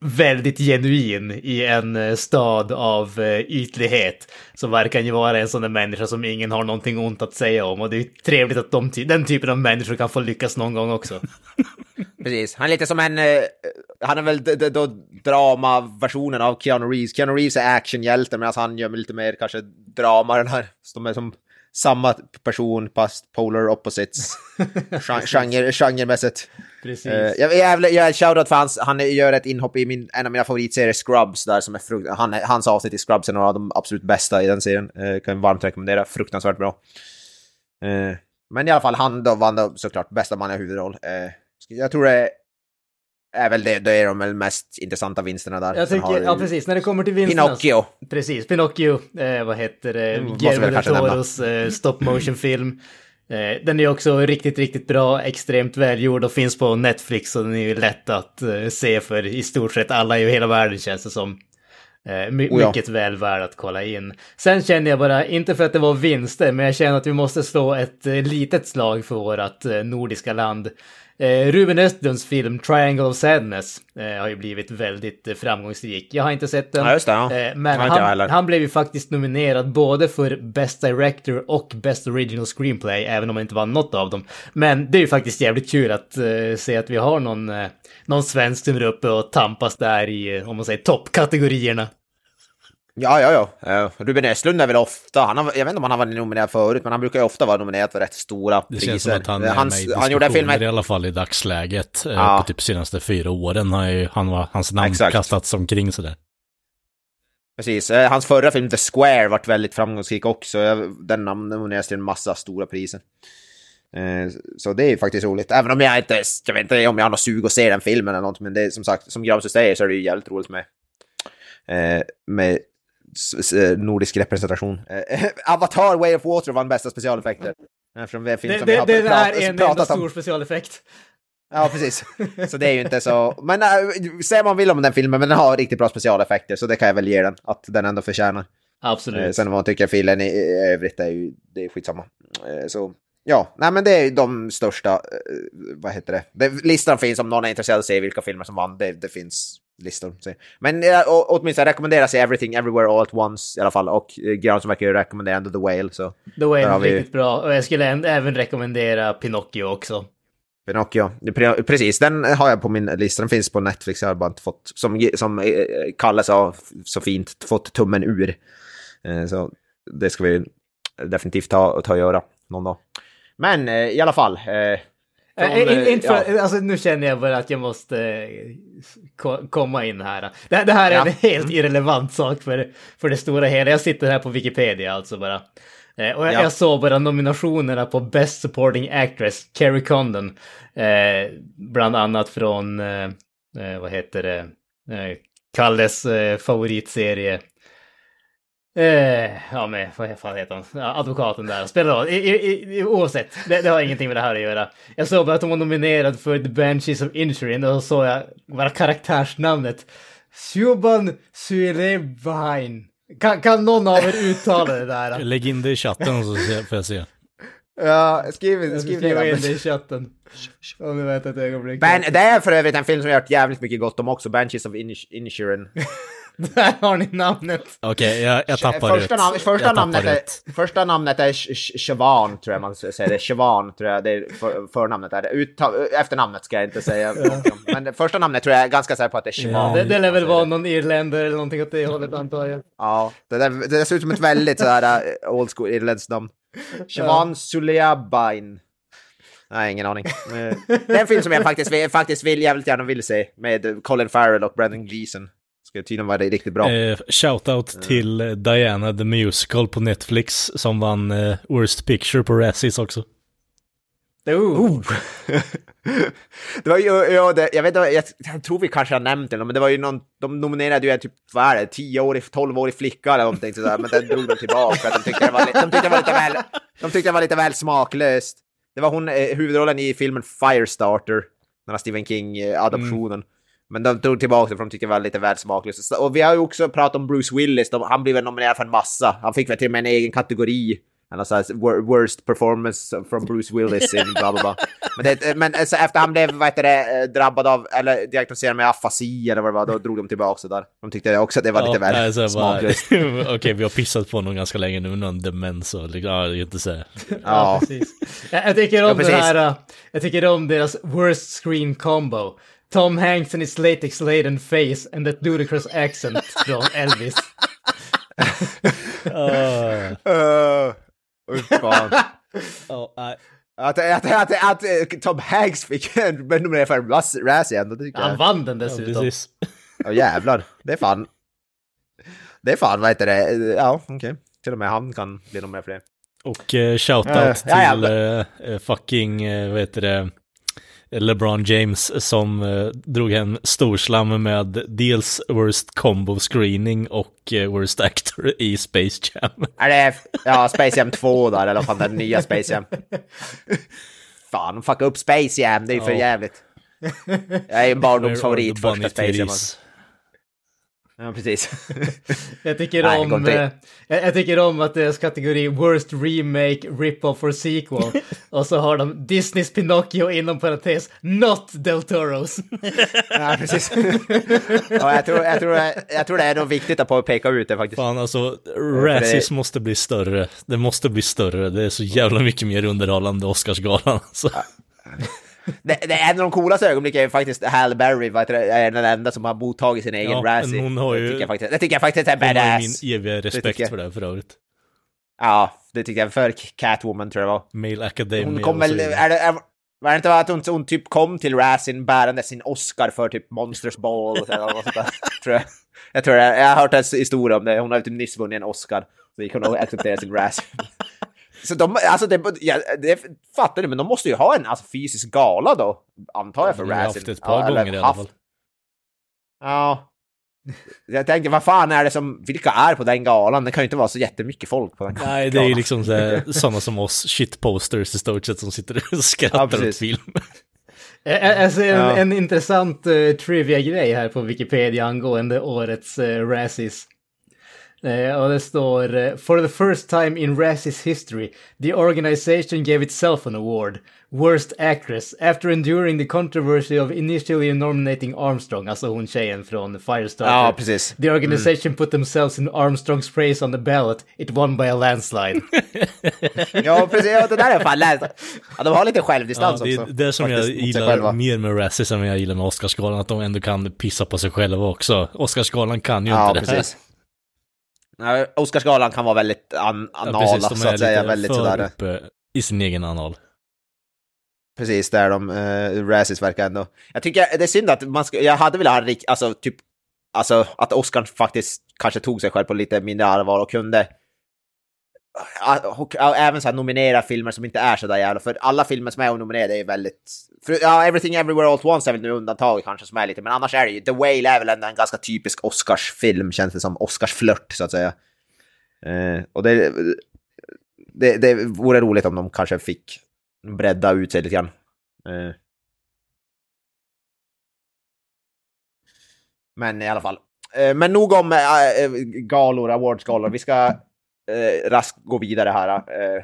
väldigt genuin i en eh, stad av eh, ytlighet. Så verkar ju vara en sån där människa som ingen har någonting ont att säga om. Och det är trevligt att de, den typen av människor kan få lyckas någon gång också. Precis, han är lite som en, eh, han är väl då drama-versionen av Keanu Reeves. Keanu Reeves är actionhjälte medan han gör lite mer kanske drama, den här, de är som samma person fast polar opposites. genre, genremässigt. Precis. Uh, jag, jag, jag shoutout för hans, han gör ett inhopp i min, en av mina favoritserier Scrubs där som är frukt, han, hans avsnitt i Scrubs är några av de absolut bästa i den serien. Uh, kan varmt rekommendera, fruktansvärt bra. Uh, men i alla fall, han då vann då såklart bästa manliga huvudroll. Uh, jag tror det är väl det, det är de mest intressanta vinsterna där. Jag tycker, ja precis, när det kommer till vinsterna. Pinocchio. Precis, Pinocchio, vad heter det, mm, Guillermo del Toros stop motion film. Eh, den är också riktigt, riktigt bra, extremt välgjord och finns på Netflix och den är ju lätt att eh, se för i stort sett alla i hela världen känns det som. Eh, my oh ja. Mycket väl värd att kolla in. Sen känner jag bara, inte för att det var vinster, men jag känner att vi måste slå ett litet slag för vårt nordiska land. Eh, Ruben Östlunds film Triangle of Sadness eh, har ju blivit väldigt eh, framgångsrik. Jag har inte sett den. Ja, det. Eh, men han, han, blev ju faktiskt nominerad både för Best Director och Best Original Screenplay, även om han inte vann något av dem. Men det är ju faktiskt jävligt kul att eh, se att vi har någon, eh, någon svensk som är uppe och tampas där i, om man säger, toppkategorierna. Ja, ja, ja. Uh, Ruben Östlund är väl ofta, han har, jag vet inte om han har varit nominerad förut, men han brukar ju ofta vara nominerad för rätt stora det priser. Det känns som att han är Hans, med i han gjorde filmen... i alla fall i dagsläget. Eh, ja. På typ senaste fyra åren har ju han hans namn Exakt. kastats omkring sådär. Precis, hans förra film The Square vart väldigt framgångsrik också. Den nominerades till en massa stora priser. Så det är faktiskt roligt, även om jag inte, jag vet inte om jag har något sug att se den filmen eller något, men det är som sagt, som Gramsö säger så är det ju jävligt roligt med, med Eh, nordisk representation. Eh, Avatar Way of Water vann bästa specialeffekter. Eftersom det, det, det, det är en enda stor om. specialeffekt. Ja, precis. Så det är ju inte så... Men äh, säg vad man vill om den filmen, men den har riktigt bra specialeffekter, så det kan jag väl ge den, att den ändå förtjänar. Absolut. Eh, sen vad man tycker filmen i, i övrigt är ju, det är skitsamma. Eh, så ja, nej men det är de största, eh, vad heter det? det listan finns om någon är intresserad av att se vilka filmer som vann, det, det finns listor. Men äh, åtminstone rekommenderar sig Everything Everywhere All At Once i alla fall. Och äh, Gran som verkar rekommendera ändå The Whale. Så The Whale är vi... riktigt bra. Och jag skulle även rekommendera Pinocchio också. Pinocchio, precis. Den har jag på min lista. Den finns på Netflix. Jag har bara inte fått, som, som eh, Kalle sa så fint, fått tummen ur. Så det ska vi definitivt ta, ta och göra någon dag. Men i alla fall. Äh, inte för, ja. alltså, nu känner jag bara att jag måste eh, komma in här. Det, det här är ja. en helt irrelevant sak för, för det stora hela. Jag sitter här på Wikipedia alltså bara. Eh, och jag, ja. jag såg bara nominationerna på Best Supporting Actress, Carrie Condon. Eh, bland annat från, eh, eh vad heter det, Kalles favoritserie Eh, ja, men vad fan heter han? advokaten där. Spelar roll. I, i, i, oavsett, det, det, har ingenting med det här att göra. Jag såg bara att hon var nominerad för The Banshees of Inisherin och så såg jag bara karaktärsnamnet. Shuban Sulebain. Kan, kan någon av er uttala det där? Lägg in det i chatten så får jag se. Ja, skriv, skriv det in det i chatten. Om ni vet ett ögonblick. Ben, det är för övrigt en film som jag har hört jävligt mycket gott om också, Banshees of Inisherin. Där har ni namnet. Okej, okay, jag, jag tappar första ut. Namn, första, namnet är, första namnet är Siobhan, tror jag man säger. Det Siobhan, tror jag det är för, förnamnet. Är det. Uttav, efternamnet ska jag inte säga. Men det första namnet tror jag är ganska säker på att det är Siobhan. Det, det lär väl vara någon irländare eller någonting åt det hållet antar jag. Ja, det, där, det ser ut som ett väldigt sådär uh, old school irländskt namn. Siobhan ja. Suliabain. Nej, ingen aning. Det är en film som jag faktiskt, faktiskt vill, jävligt gärna vill se. Med Colin Farrell och Brendan Gleeson. Ska tydligen vara riktigt bra. Eh, shoutout mm. till Diana the Musical på Netflix som vann eh, Worst Picture på Razzies också. Oh. det var ju, ja, det, jag vet jag, jag, tror vi kanske har nämnt det, men det var ju någon, de nominerade ju typ, vad är det, 10-årig, 12-årig flicka eller någonting sådär, men den drog de tillbaka för att de tyckte det var, de tyckte det var lite väl, de tyckte det var lite väl smaklöst. Det var hon, eh, huvudrollen i filmen Firestarter, den här Stephen King-adoptionen. Mm. Men de drog tillbaka det för de tyckte det var lite väl smaklöst. Och vi har ju också pratat om Bruce Willis, de, han blev väl nominerad för en massa. Han fick väl till och med en egen kategori. Han har worst performance from Bruce Willis in bla bla bla. Men, det, men alltså, efter han blev vad heter det, eh, drabbad av, eller diagnostiserad med afasi eller vad det var, då drog de tillbaka det där. De tyckte också att det var ja, lite väl alltså, smaklöst. Okej, okay, vi har pissat på honom ganska länge nu, någon demens och liksom, ja, jag inte säga. Ja, precis. Jag, jag tycker om ja, det här, uh, jag tycker om deras worst screen combo. Tom Hanks and his latex laden face and that ludicrous accent från Elvis. uh. Uh, fan. oh, uh. Att, att, att, att, att, Tom Hanks fick en nominering för en Razzie ändå, tycker Han vann den dessutom. Ja, oh, jävlar. Det är fan... Det är fan, vad heter det? Ja, okej. Okay. Till och med han kan bli nominerad för det. Och uh, shoutout uh, till ja, ja. Uh, fucking, uh, vad heter det? LeBron James som eh, drog hem storslam med dels Worst Combo Screening och eh, Worst Actor i Space Jam. Är det, ja, Space Jam 2 där, eller fan den nya Space Jam. fan, de fuckade upp Space Jam, det är ju för jävligt. Jag är en barndomsfavorit, första Space Jam. Alltså. Ja, precis. jag, tycker Nej, om, eh, jag, jag, tycker om att deras kategori Worst Remake, Rip-Off or Sequel. och så har de Disneys Pinocchio inom parentes, Not Del Toros. ja, precis. ja, jag, tror, jag, tror, jag tror det är nog viktigt att peka ut det faktiskt. Fan, alltså, Razzies måste bli större. Det måste bli större. Det är så jävla mycket mer underhållande Oscarsgalan. Alltså. Det, det, en av de coolaste ögonblicken är faktiskt Halle Berry, är den enda som har mottagit sin egen ja, Razzie. Hon har ju, det, tycker jag faktiskt, det tycker jag faktiskt är badass. Min eviga respekt för det för övrigt. Ja, det tycker jag. För Catwoman tror jag var. Male Academy. Hon kom väl, är det, är, var det inte att hon, hon typ kom till Razzie bärande sin Oscar för typ Monsters Ball eller något sånt där, tror jag. Jag tror det, jag har hört en historia om det. Hon har typ nyss vunnit en Oscar. Så gick hon och accepterade sin Razzie. Så de, alltså det, ja, det fattar du, men de måste ju ha en alltså, fysisk gala då, antar jag för. De har haft ett par ja, gånger i alla fall. Ja. Jag tänker, vad fan är det som, vilka är på den galan? Det kan ju inte vara så jättemycket folk på den galan. Nej, det är ju liksom sådana som oss, shitposters i stort sett, som sitter och skrattar ja, åt film. Ser en, ja. en intressant uh, trivia-grej här på Wikipedia angående årets uh, Razzies. Eh, och det står eh, “For the first time in Razzies history, the organization gave itself an award, Worst Actress, after enduring the controversy of initially nominating Armstrong”, alltså hon tjejen från Firestarter. Ja, precis. “The organization mm. put themselves in Armstrongs praise on the ballot, it won by a landslide”. ja, precis. Ja, det där är fan läst. Ja, de har lite självdistans ja, det, också. Det är som jag gillar mer med Razzies än jag gillar med Oscarsgalan, att de ändå kan pissa på sig själva också. Oscarsgalan kan ju ja, inte det här. Oscarsgalan kan vara väldigt an anala, ja, precis, så att säga. Väldigt sådär. uppe i sin egen anal. Precis, där de, uh, Razzies verkar ändå... Jag tycker det är synd att man ska, jag hade velat ha en alltså typ, alltså att Oscar faktiskt kanske tog sig själv på lite mindre allvar och kunde och, även så här nominera filmer som inte är så där jävla, för alla filmer som är nominerade är väldigt... För, ja, Everything Everywhere All At Once är väl nu undantaget kanske som är lite, men annars är det ju, The Whale är väl ändå en ganska typisk Oscarsfilm, känns det som, Oscarsflört så att säga. Eh, och det, det, det vore roligt om de kanske fick bredda ut sig lite grann. Eh. Men i alla fall. Eh, men nog om eh, eh, galor, awardsgalor. Vi ska äh, raskt gå vidare här. Äh,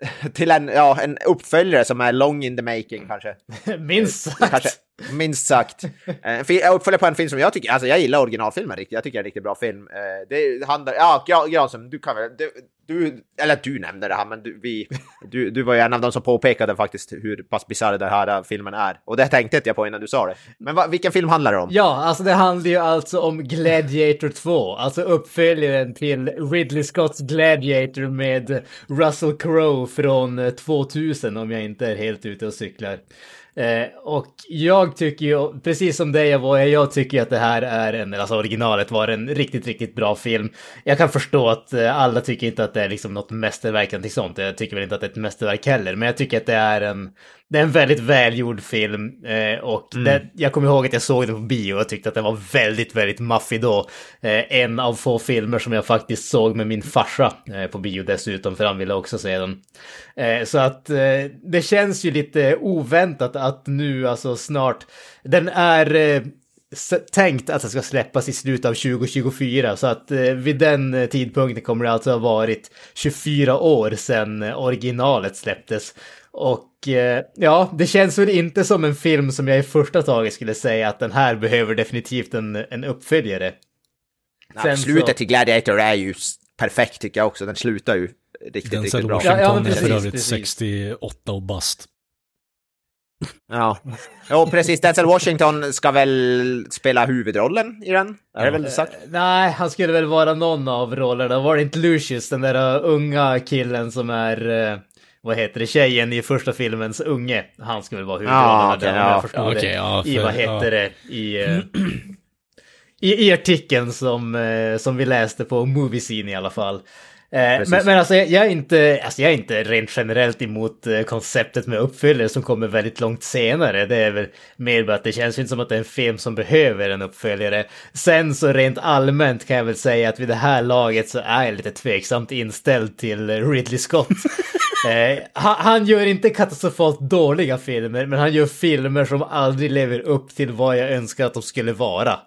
till en, ja, en uppföljare som är long in the making kanske. minst sagt. Kanske, minst sagt. En uppföljare på en film som jag tycker, alltså jag gillar originalfilmen riktigt, jag tycker det är en riktigt bra film. Det handlar, ja, Granström, du kan väl, du, du, eller du nämnde det här, men du, vi, du, du var ju en av de som påpekade faktiskt hur pass bisarr den här filmen är. Och det tänkte inte jag på innan du sa det. Men va, vilken film handlar det om? Ja, alltså det handlar ju alltså om Gladiator 2, alltså uppföljaren till Ridley Scotts Gladiator med Russell Crowe från 2000 om jag inte är helt ute och cyklar. Eh, och jag tycker ju, precis som dig Avoya, jag tycker att det här är en, alltså originalet var en riktigt, riktigt bra film. Jag kan förstå att eh, alla tycker inte att det är liksom något mästerverk någonting sånt. Jag tycker väl inte att det är ett mästerverk heller, men jag tycker att det är en, det är en väldigt välgjord film eh, och mm. det, jag kommer ihåg att jag såg den på bio och tyckte att den var väldigt, väldigt maffig då. Eh, en av få filmer som jag faktiskt såg med min farsa eh, på bio dessutom, för han ville också se den. Så att det känns ju lite oväntat att nu, alltså snart, den är tänkt att den ska släppas i slutet av 2024 så att vid den tidpunkten kommer det alltså ha varit 24 år sedan originalet släpptes. Och eh, ja, det känns väl inte som en film som jag i första taget skulle säga att den här behöver definitivt en, en uppföljare. Ja, slutet så... till Gladiator är ju perfekt tycker jag också, den slutar ju riktigt, den riktigt bra. Washington ja, ja, precis, är för övrigt 68 och bast. Ja, jo, precis. Denzel Washington ska väl spela huvudrollen i den? Är det väl sagt? Uh, nej, han skulle väl vara någon av rollerna. Var det inte Lucius, den där unga killen som är... Vad heter det, tjejen i första filmens unge. Han ska väl vara huvudrollen ah, okay, där, ja. jag förstår okay, det. Ja, för, I, vad heter ja. det, i... I, i artikeln som, som vi läste på Movie i alla fall. Eh, men, men alltså, jag, är inte, alltså jag är inte rent generellt emot eh, konceptet med uppföljare som kommer väldigt långt senare. Det är väl mer bara att det känns inte som att det är en film som behöver en uppföljare. Sen så rent allmänt kan jag väl säga att vid det här laget så är jag lite tveksamt inställd till Ridley Scott. eh, han, han, gör inte katastrofalt dåliga filmer, men han gör filmer som aldrig lever upp till vad jag önskar att de skulle vara.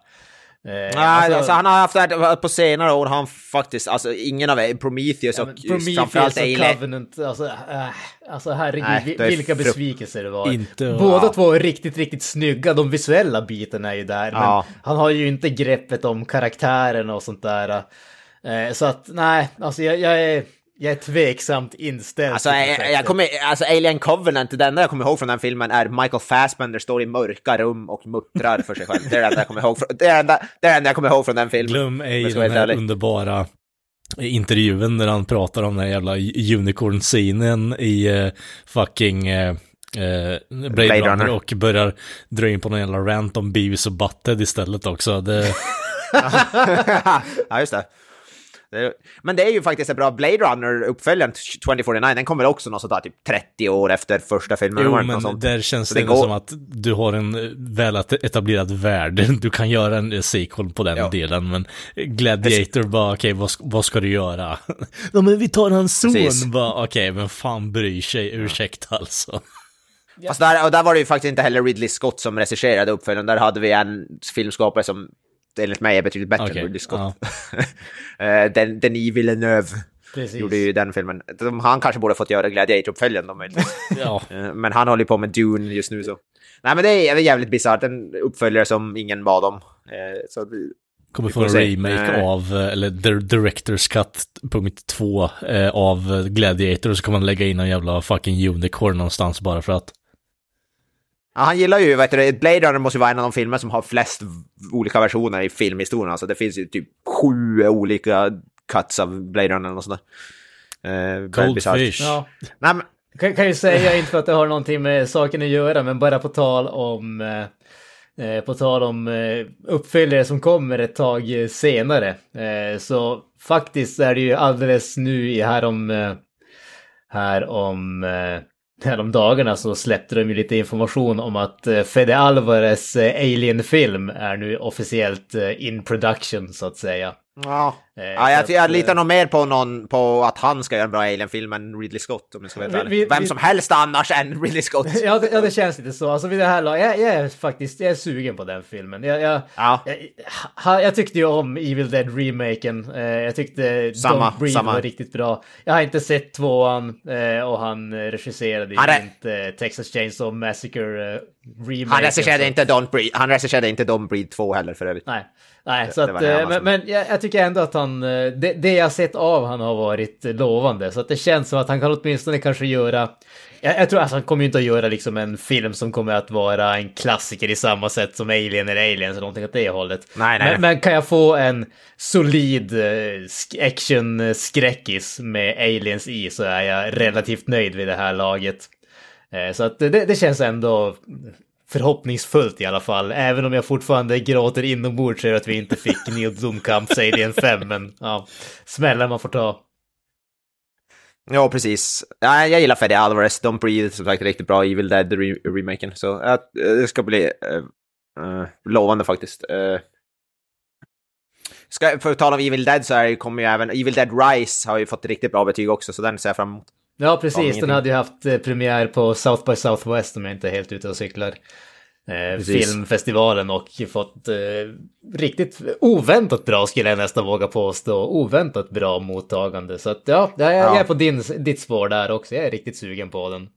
Eh, Nej, alltså, alltså, han har haft det på senare år har han faktiskt, alltså ingen av Prometheus och Prometheus framförallt och Alien. Covenant, alltså, äh, alltså herregud, Nej, vilka besvikelser det var. Inte, Båda ja. två är riktigt, riktigt snygga, de visuella bitarna är ju där, ja. men han har ju inte greppet om karaktären och sånt där. Eh, så att nej, alltså jag, jag är jag är tveksamt inställd. Alltså, jag, jag kommer, alltså Alien Covenant, det enda jag kommer ihåg från den filmen är Michael Fassbender står i mörka rum och muttrar för sig själv. Det är det enda jag kommer ihåg, från, det är enda, det är enda jag kommer ihåg från den filmen. Glöm ej den här underbara intervjun när han pratar om den jävla unicorn-scenen i uh, fucking uh, Blade, Blade Runner, Runner och börjar dra in på någon jävla rant om Beavis och Butted istället också. Det... ja, just det. Men det är ju faktiskt en bra Blade Runner-uppföljaren, 2049, den kommer också något sådär typ 30 år efter första filmen. Jo, men sånt. där känns det, det går... som att du har en väl etablerad värld. Du kan göra en sequel på den ja. delen, men Gladiator bara, okej, okay, vad, vad, ska du göra? ja, men vi tar hans son, bara, okej, okay, men fan bryr sig, ursäkta alltså. Fast där, och där var det ju faktiskt inte heller Ridley Scott som regisserade uppföljaren, där hade vi en filmskapare som enligt mig är betydligt bättre okay, än Ridley Scott. Ja. Eh, den, Denis Villeneuve Precis. gjorde ju den filmen. Han kanske borde fått göra Gladiator-uppföljaren då ja. Eh, men han håller på med Dune just nu så. Nej men det är jävligt bisarrt, en uppföljare som ingen bad om. Eh, så Kommer få en remake äh. av, eller Director's Cut punkt 2 av Gladiator och så kommer man lägga in en jävla fucking unicorn någonstans bara för att. Ja, han gillar ju, vet du, Blade Runner måste ju vara en av de filmer som har flest olika versioner i filmhistorien. Alltså det finns ju typ sju olika cuts av Blade Runner och sådär. Eh, Goldfish. Ja. Nej, men... kan, kan ju säga, inte för att det har någonting med saken att göra, men bara på tal om eh, eh på tal om eh, uppföljare som kommer ett tag senare. Eh, så faktiskt är det ju alldeles nu i här om eh, här om häromdagarna så alltså, släppte de ju lite information om att eh, Fede Alvarez eh, Alien-film är nu officiellt eh, in production så att säga. Ja, eh, ja jag, jag litar eh, nog mer på, någon, på att han ska göra en bra Alien-film än Ridley Scott om jag ska vara vi, vi, Vem vi, som helst annars än Ridley Scott. ja, det, ja, det känns lite så. Alltså vid det här jag, jag, är faktiskt jag är sugen på den filmen. Jag, jag, ja. jag, jag tyckte ju om Evil Dead-remaken. Eh, jag tyckte samma, Don't Breathe samma. var riktigt bra. Jag har inte sett tvåan och han regisserade han inte Texas Chainsaw Massacre remaken. Han regisserade inte Don't Breathe, han regisserade inte Don't Breathe 2 heller för övrigt. Nej. Nej, så att, men, men jag, jag, tycker ändå att han, det, det jag sett av han har varit lovande. Så att det känns som att han kan åtminstone kanske göra, jag, jag tror alltså han kommer ju inte att göra liksom en film som kommer att vara en klassiker i samma sätt som Alien eller Aliens eller någonting åt det hållet. Nej, nej. Men, men kan jag få en solid action-skräckis med Aliens i så är jag relativt nöjd vid det här laget. Så att det, det känns ändå förhoppningsfullt i alla fall. Även om jag fortfarande gråter inombords över att vi inte fick Neil Blomkamps Alien 5. Men ja, smällen man får ta. Ja, precis. Ja, jag gillar Fede Alvarez, Don't Breathe, som sagt riktigt bra Evil Dead-remaken. Så ja, det ska bli uh, lovande faktiskt. Uh, ska, för att tala om Evil Dead så är, kommer ju även Evil Dead Rise har ju fått riktigt bra betyg också, så den ser jag fram emot. Ja, precis. Den hade ju haft eh, premiär på South by Southwest om jag inte är helt ute och cyklar. Eh, filmfestivalen och fått eh, riktigt oväntat bra skulle jag nästan våga påstå. Oväntat bra mottagande. Så att ja, jag, jag är på din, ditt spår där också. Jag är riktigt sugen på den.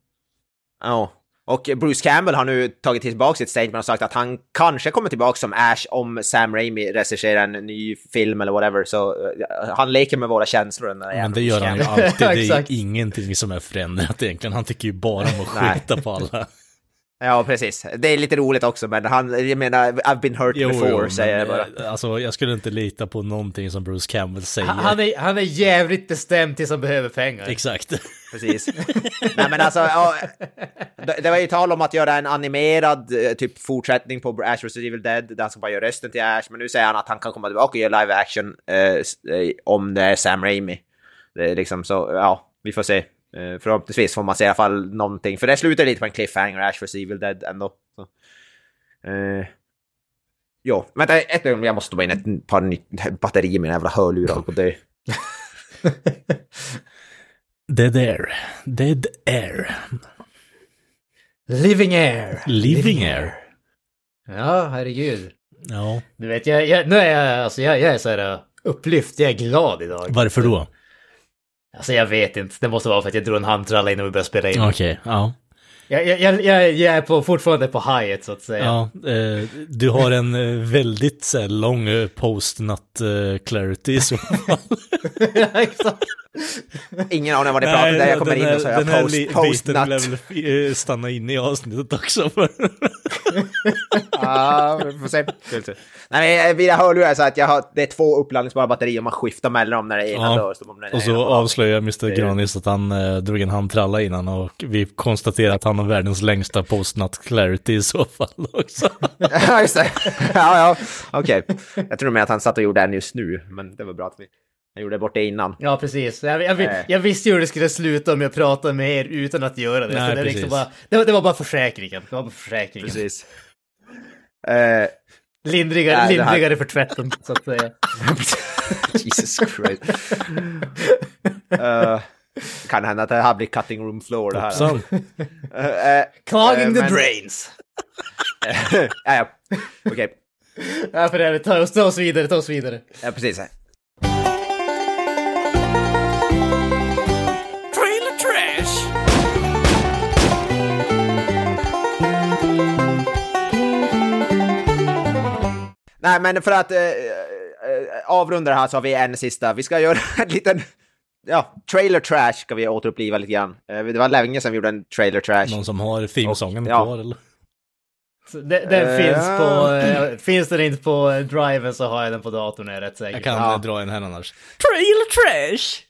Ja, och Bruce Campbell har nu tagit tillbaka sitt statement och sagt att han kanske kommer tillbaka som Ash om Sam Raimi regisserar en ny film eller whatever. Så uh, han leker med våra känslor. När Men det gör han ju alltid. Det är ingenting som är förändrat egentligen. Han tycker ju bara om att skjuta på alla. Ja, precis. Det är lite roligt också, men han, jag menar, I've been hurt jo, before, jo, säger jag bara. Eh, alltså, jag skulle inte lita på någonting som Bruce Campbell säger. Han är, han är jävligt bestämd tills han behöver pengar. Exakt. Precis. Nej, men alltså, ja, det, det var ju tal om att göra en animerad eh, typ fortsättning på Ash vs. Evil Dead, där han ska bara göra rösten till Ash, men nu säger han att han kan komma tillbaka och göra live action eh, om det är Sam Raimi. Det är liksom så, ja, vi får se. Eh, förhoppningsvis får man se i alla fall någonting, för det slutar lite på en cliffhanger, Ash vs Evil Dead ändå. Så. Eh, jo, vänta ett ögonblick, jag måste stoppa in ett par nytt batteri i mina jävla hörlurar på det. Dead air. Dead air. Living air. Living, Living air. Ja, herregud. Ja. Du vet, jag, jag, nu är jag, alltså jag, jag är så här upplyft, jag är glad idag. Varför då? Alltså jag vet inte, det måste vara för att jag drog en handtralla innan vi började spela in. Okej, okay, ja. Jag, jag, jag, jag, är på, fortfarande på hajet så att säga. Ja, eh, du har en eh, väldigt så här, lång eh, post-nut eh, clarity i så fall. ja, exakt. Ingen aning vad det pratar om, jag kommer in och så jag post, post nut. väl eh, stanna inne i avsnittet också. ja, vi får se. Nej, mina hörlurar är så att jag har, det är två uppladdningsbara batterier och man skiftar mellan dem när det ena ja. dör. och så avslöjar Mr. Granis att han eh, drog en handtralla innan och vi konstaterar att han har världens längsta post-nut clarity i så fall också. ja, just det. Ja, ja, okej. Okay. Jag tror med att han satt och gjorde en just nu, men det var bra att vi... Jag gjorde bort det innan. Ja, precis. Jag, jag, jag, jag visste ju hur det skulle sluta om jag pratade med er utan att göra det. Nej, det, liksom bara, det, var, det, var bara försäkringen. Det var bara försäkringen. Precis. Uh, lindrigare nej, lindrigare här... för tvätten, så att säga. Jesus Christ. uh, kan hända att det här blir cutting room floor det här. uh, uh, Clogging the men... drains. ja, ja. Okej. Okay. Ja, för det, ta oss, ta oss vidare, ta oss vidare. Ja, precis. Nej, men för att eh, eh, avrunda det här så har vi en sista. Vi ska göra en liten... Ja, trailer trash ska vi återuppliva lite grann. Eh, det var länge sedan vi gjorde en trailer trash. Någon som har themesången ja. kvar eller? Den, den uh, finns på, uh, finns den inte på driven så har jag den på datorn är jag rätt säker. Jag kan ja. dra en här annars. Trailer trash!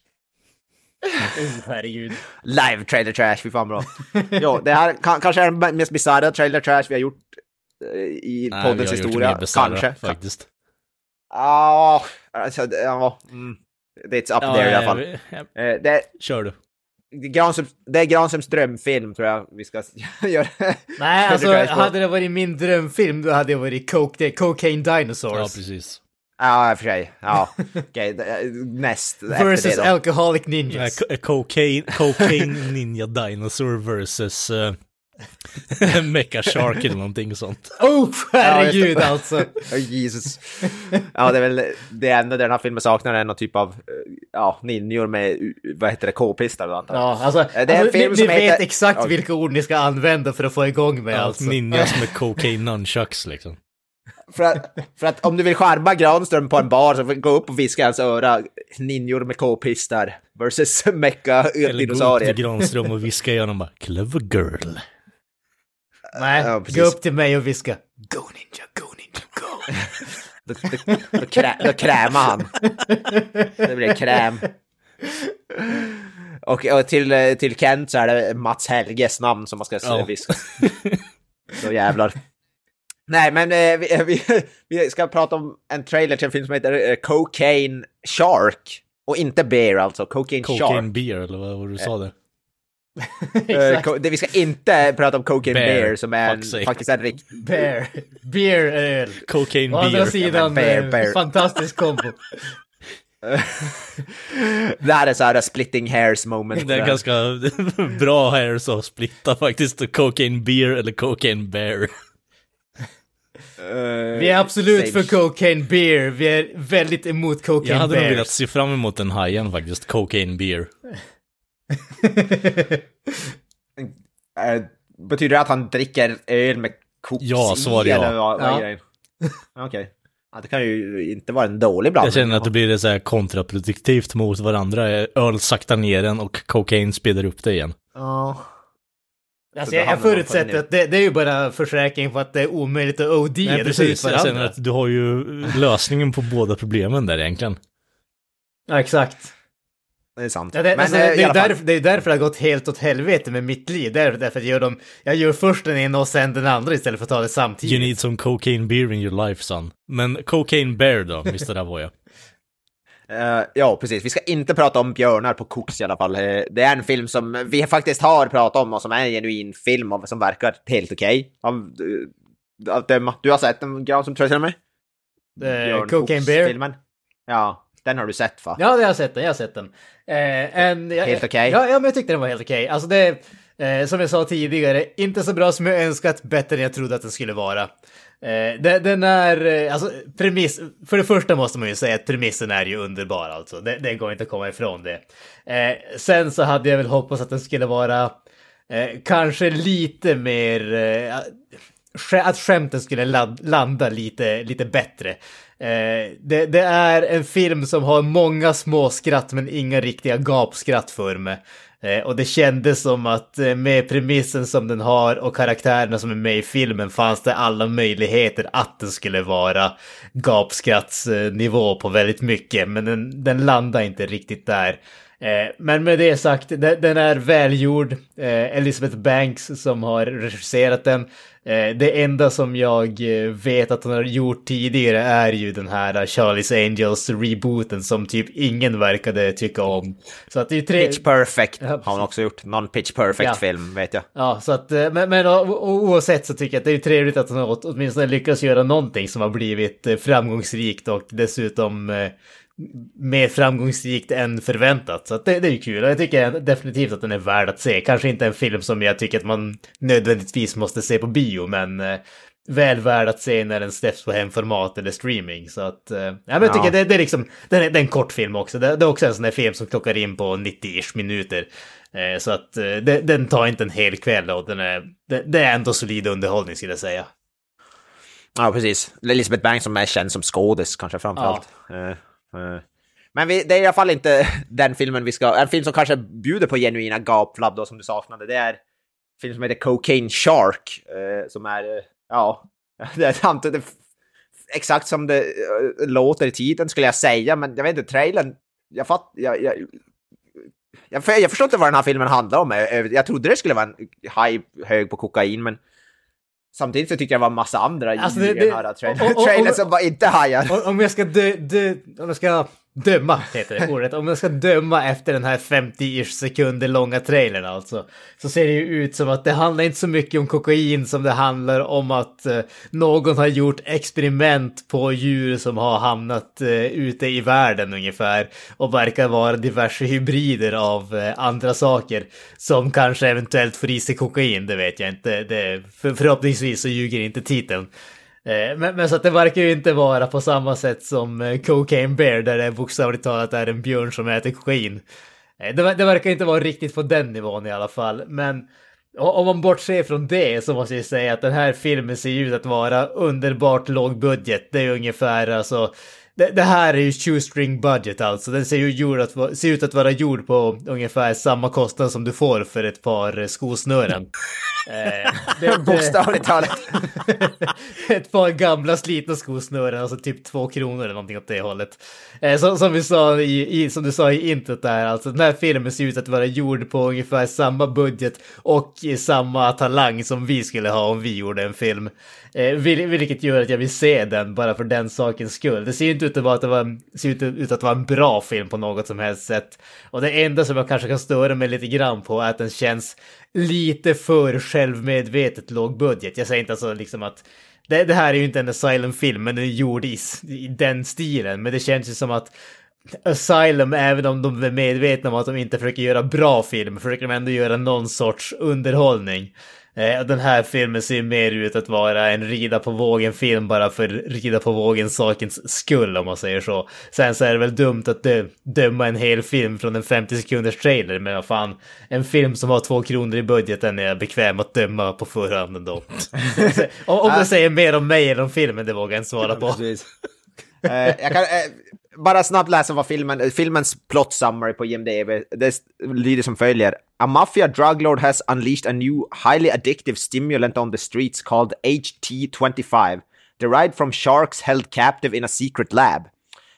oh, herregud. Live trailer trash, fy fan bra. jo, det här kan, kanske är den mest bisarra trailer trash vi har gjort i Nej, poddens historia. Kanske. Faktiskt. Ja, alltså, ja, mm. det är up ja, there i alla fall. Ja, ja. Eh, det, Kör du. Det är Granströms drömfilm tror jag vi ska göra. Nej, alltså hade det varit min drömfilm då hade det varit Coke, Cocaine Dinosaurs. Ja, precis. Ja, i och för sig. Ja, okej. Okay. Näst. Versus Alcoholic Ninjas. Ja, cocaine, cocaine Ninja Dinosaur versus... Uh... Mecha Shark eller någonting sånt. Oh, herregud alltså! oh, Jesus. Ja, det är väl det enda den här filmen saknar är någon typ av ja, ninjor med, vad heter det, k-pistar Ja, alltså, det är alltså, film ni, som ni heter... vet exakt ja. vilka ord ni ska använda för att få igång med ja, alltså. Ninjas med cocaine nunchucks liksom. För att, för att om du vill skärma Granström på en bar så får du gå upp och viska hans öra, ninjor med k-pistar versus mecka dinosaurier. Eller gå upp till Granström och viska i honom bara, clever girl. Nej, ja, gå upp till mig och viska Go Ninja, go Ninja, go! då, då, då, krä, då krämar han. Det blir kräm. Och, och, till, till Kent så är det Mats Helges namn som man ska ja. viska. Så jävlar. Nej, men eh, vi, vi, vi, ska prata om en trailer till en film som heter eh, Cocaine Shark. Och inte Bear alltså, Cocaine, Cocaine Shark. Cocaine Beer eller vad var du sa där? uh, vi ska inte prata om Cocaine Bear, bear som är en, faktiskt en riktig... Bear. Beer öl. Cocaine Å beer. andra sidan, bear, eh, bear. fantastisk kombo. det här är så här splitting hairs moment. Det är ganska bra hairs att splitta faktiskt. Cocaine beer eller cocaine bear. Uh, vi är absolut same. för cocaine beer, vi är väldigt emot cocaine bear. Jag hade nog velat se fram emot den hajen faktiskt, cocaine beer. Äh, betyder det att han dricker öl med koks Ja, svar ja. Eller vad, ja. Okej. Okay. Ja, det kan ju inte vara en dålig blandning. Jag känner att det blir så här kontraproduktivt mot varandra. Öl saktar ner den och cocaine speedar upp det igen. Ja. Alltså jag, jag förutsätter att det, det, är ju bara försäkring på att det är omöjligt att OD. Nej, precis. Jag känner att du har ju lösningen på båda problemen där egentligen. Ja, exakt. Det är sant. Ja, det, Men, alltså, det, är därför, det är därför det har gått helt åt helvete med mitt liv. Det är därför jag gör, dem, jag gör först den ena och sen den andra istället för att ta det samtidigt. You need some cocaine beer in your life son. Men cocaine bear då, Mr. Avoya? Uh, ja, precis. Vi ska inte prata om björnar på koks i alla fall. Uh, det är en film som vi faktiskt har pratat om och som är en genuin film och som verkar helt okej. Okay. Uh, du har sett den, Gran, som tror jag till och med? Cocaine Bear? Ja. Den har du sett va? Ja, jag har sett den. Jag har sett den. Eh, en, helt okej? Okay. Ja, ja, men jag tyckte den var helt okej. Okay. Alltså det, eh, som jag sa tidigare, inte så bra som jag önskat, bättre än jag trodde att den skulle vara. Eh, den, den, är, eh, alltså premiss, för det första måste man ju säga att premissen är ju underbar alltså. Det, det går inte att komma ifrån det. Eh, sen så hade jag väl hoppats att den skulle vara eh, kanske lite mer, eh, att skämten skulle landa lite, lite bättre. Eh, det, det, är en film som har många små skratt men inga riktiga gapskratt för mig. Eh, och det kändes som att eh, med premissen som den har och karaktärerna som är med i filmen fanns det alla möjligheter att den skulle vara gapskrattsnivå på väldigt mycket. Men den, den landar inte riktigt där. Eh, men med det sagt, den är välgjord. Eh, Elizabeth Banks som har regisserat den. Eh, det enda som jag vet att hon har gjort tidigare är ju den här Charlie's Angels rebooten som typ ingen verkade tycka om. Så att det är tre... Pitch Perfect har hon också gjort. Någon Pitch Perfect-film vet jag. Ja, så att men, men oavsett så tycker jag att det är trevligt att hon har åtminstone lyckats göra någonting som har blivit framgångsrikt och dessutom mer framgångsrikt än förväntat. Så det, det är ju kul och jag tycker definitivt att den är värd att se. Kanske inte en film som jag tycker att man nödvändigtvis måste se på bio, men eh, väl värd att se när den släpps på hemformat eller streaming. Så att, eh, ja, men jag tycker ja. det, det, är liksom, det är, det är en kort film också. Det, det, är också en sån där film som klockar in på 90-ish minuter. Eh, så att eh, den tar inte en hel kväll och den är, det, det är ändå solid underhållning skulle jag säga. Ja, precis. Elisabeth Banks som är känd som skådis kanske framförallt. Ja. Eh, Eh, men vi, det är i alla fall inte den filmen vi ska... En film som kanske bjuder på genuina gapflabb då som du saknade. Det är en film som heter Cocaine Shark. Eh, som är, eh, ja... Det är samtidigt exakt som det eh, låter i titeln skulle jag säga, men jag vet inte, trailern... Jag fatt... Jag, jag, jag, jag förstår inte vad den här filmen handlar om. Jag trodde det skulle vara en haj hög på kokain, men Samtidigt så tyckte jag det var en massa andra alltså det, i den här trailern, trailer som var inte hajar. Om jag ska dö, dö, om jag ska döma heter det ordet. Om man ska döma efter den här 50-ish sekunder långa trailern alltså. Så ser det ju ut som att det handlar inte så mycket om kokain som det handlar om att eh, någon har gjort experiment på djur som har hamnat eh, ute i världen ungefär. Och verkar vara diverse hybrider av eh, andra saker. Som kanske eventuellt får i sig kokain, det vet jag inte. Det, för, förhoppningsvis så ljuger inte titeln. Eh, men, men, så att det verkar ju inte vara på samma sätt som eh, Cocaine Bear där det bokstavligt talat är en björn som äter kokain. Eh, det, det verkar inte vara riktigt på den nivån i alla fall. Men om man bortser från det så måste jag säga att den här filmen ser ut att vara underbart låg budget. Det är ungefär alltså det, det, här är ju shoestring budget alltså. Den ser ju att, ser ut att vara gjord på ungefär samma kostnad som du får för ett par skosnören. eh, Bokstavligt talat. ett par gamla slitna skosnören, alltså typ två kronor eller någonting åt det hållet. Eh, som, som vi sa i, i, som du sa i introt där, alltså den här filmen ser ut att vara gjord på ungefär samma budget och samma talang som vi skulle ha om vi gjorde en film. Eh, vilket gör att jag vill se den bara för den sakens skull. Det ser ju inte ut att vara, att det var, ser ut, ut att vara en bra film på något som helst sätt. Och det enda som jag kanske kan störa mig lite grann på är att den känns lite för självmedvetet låg budget. Jag säger inte alltså liksom att det, det här är ju inte en Asylum-film, men den är gjord i, i den stilen. Men det känns ju som att Asylum, även om de är medvetna om att de inte försöker göra bra film, försöker de ändå göra någon sorts underhållning. Eh, den här filmen ser mer ut att vara en rida på vågen-film bara för rida på vågen-sakens skull om man säger så. Sen så är det väl dumt att dö döma en hel film från en 50 sekunders trailer, men vad fan, en film som har två kronor i budgeten är jag bekväm att döma på förhand ändå. om, om det säger mer om mig än om filmen, det vågar jag inte svara på uh, jag kan, uh, bara snabbt läsa vad filmen, filmens plot summary på IMDB, det lyder som följer. A mafia drug lord has unleashed a new highly addictive stimulant on the streets called HT25, derived from sharks held captive in a secret lab,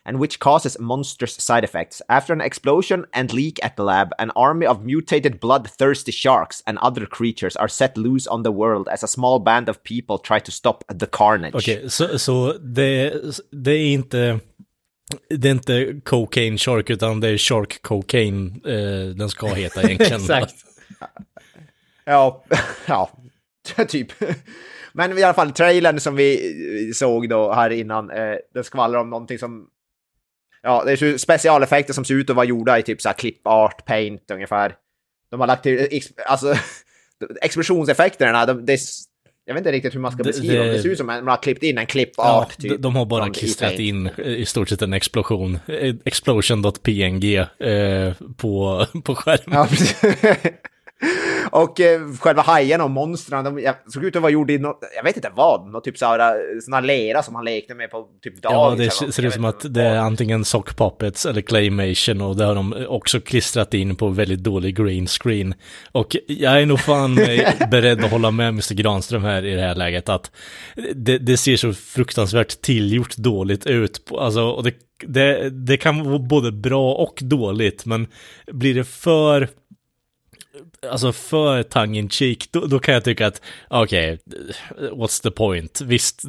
and which causes monstrous side effects. After an explosion and leak at the lab, an army of mutated bloodthirsty sharks and other creatures are set loose on the world as a small band of people try to stop the carnage. Okej, okay, så, så det, det är inte det är inte cocaine shark utan det är shark cocaine eh, den ska heta egentligen. Exakt. ja, ja, typ. Men i alla fall trailern som vi såg då här innan, eh, den skvallrar om någonting som... Ja, det är specialeffekter som ser ut att vara gjorda i typ så här clip art, paint ungefär. De har lagt till, alltså explosionseffekterna, de, det jag vet inte riktigt hur man ska beskriva det. Det ser ut som att man har klippt in en klippart. Ja, typ, de har bara klistrat in i stort sett en explosion. Explosion.png eh, på, på skärmen. Ja, och eh, själva hajen och monstren, de såg ut att vara gjorda i något, jag vet inte vad, något typ sådär, såna lera som han lekte med på typ dagis. Ja, det ser ut som att det är antingen sock puppets eller claymation och det har de också klistrat in på väldigt dålig green screen. Och jag är nog fan beredd att hålla med Mr. Granström här i det här läget att det, det ser så fruktansvärt tillgjort dåligt ut. Alltså, och det, det, det kan vara både bra och dåligt, men blir det för alltså för tongue in cheek, då, då, kan jag tycka att okej, okay, what's the point? Visst,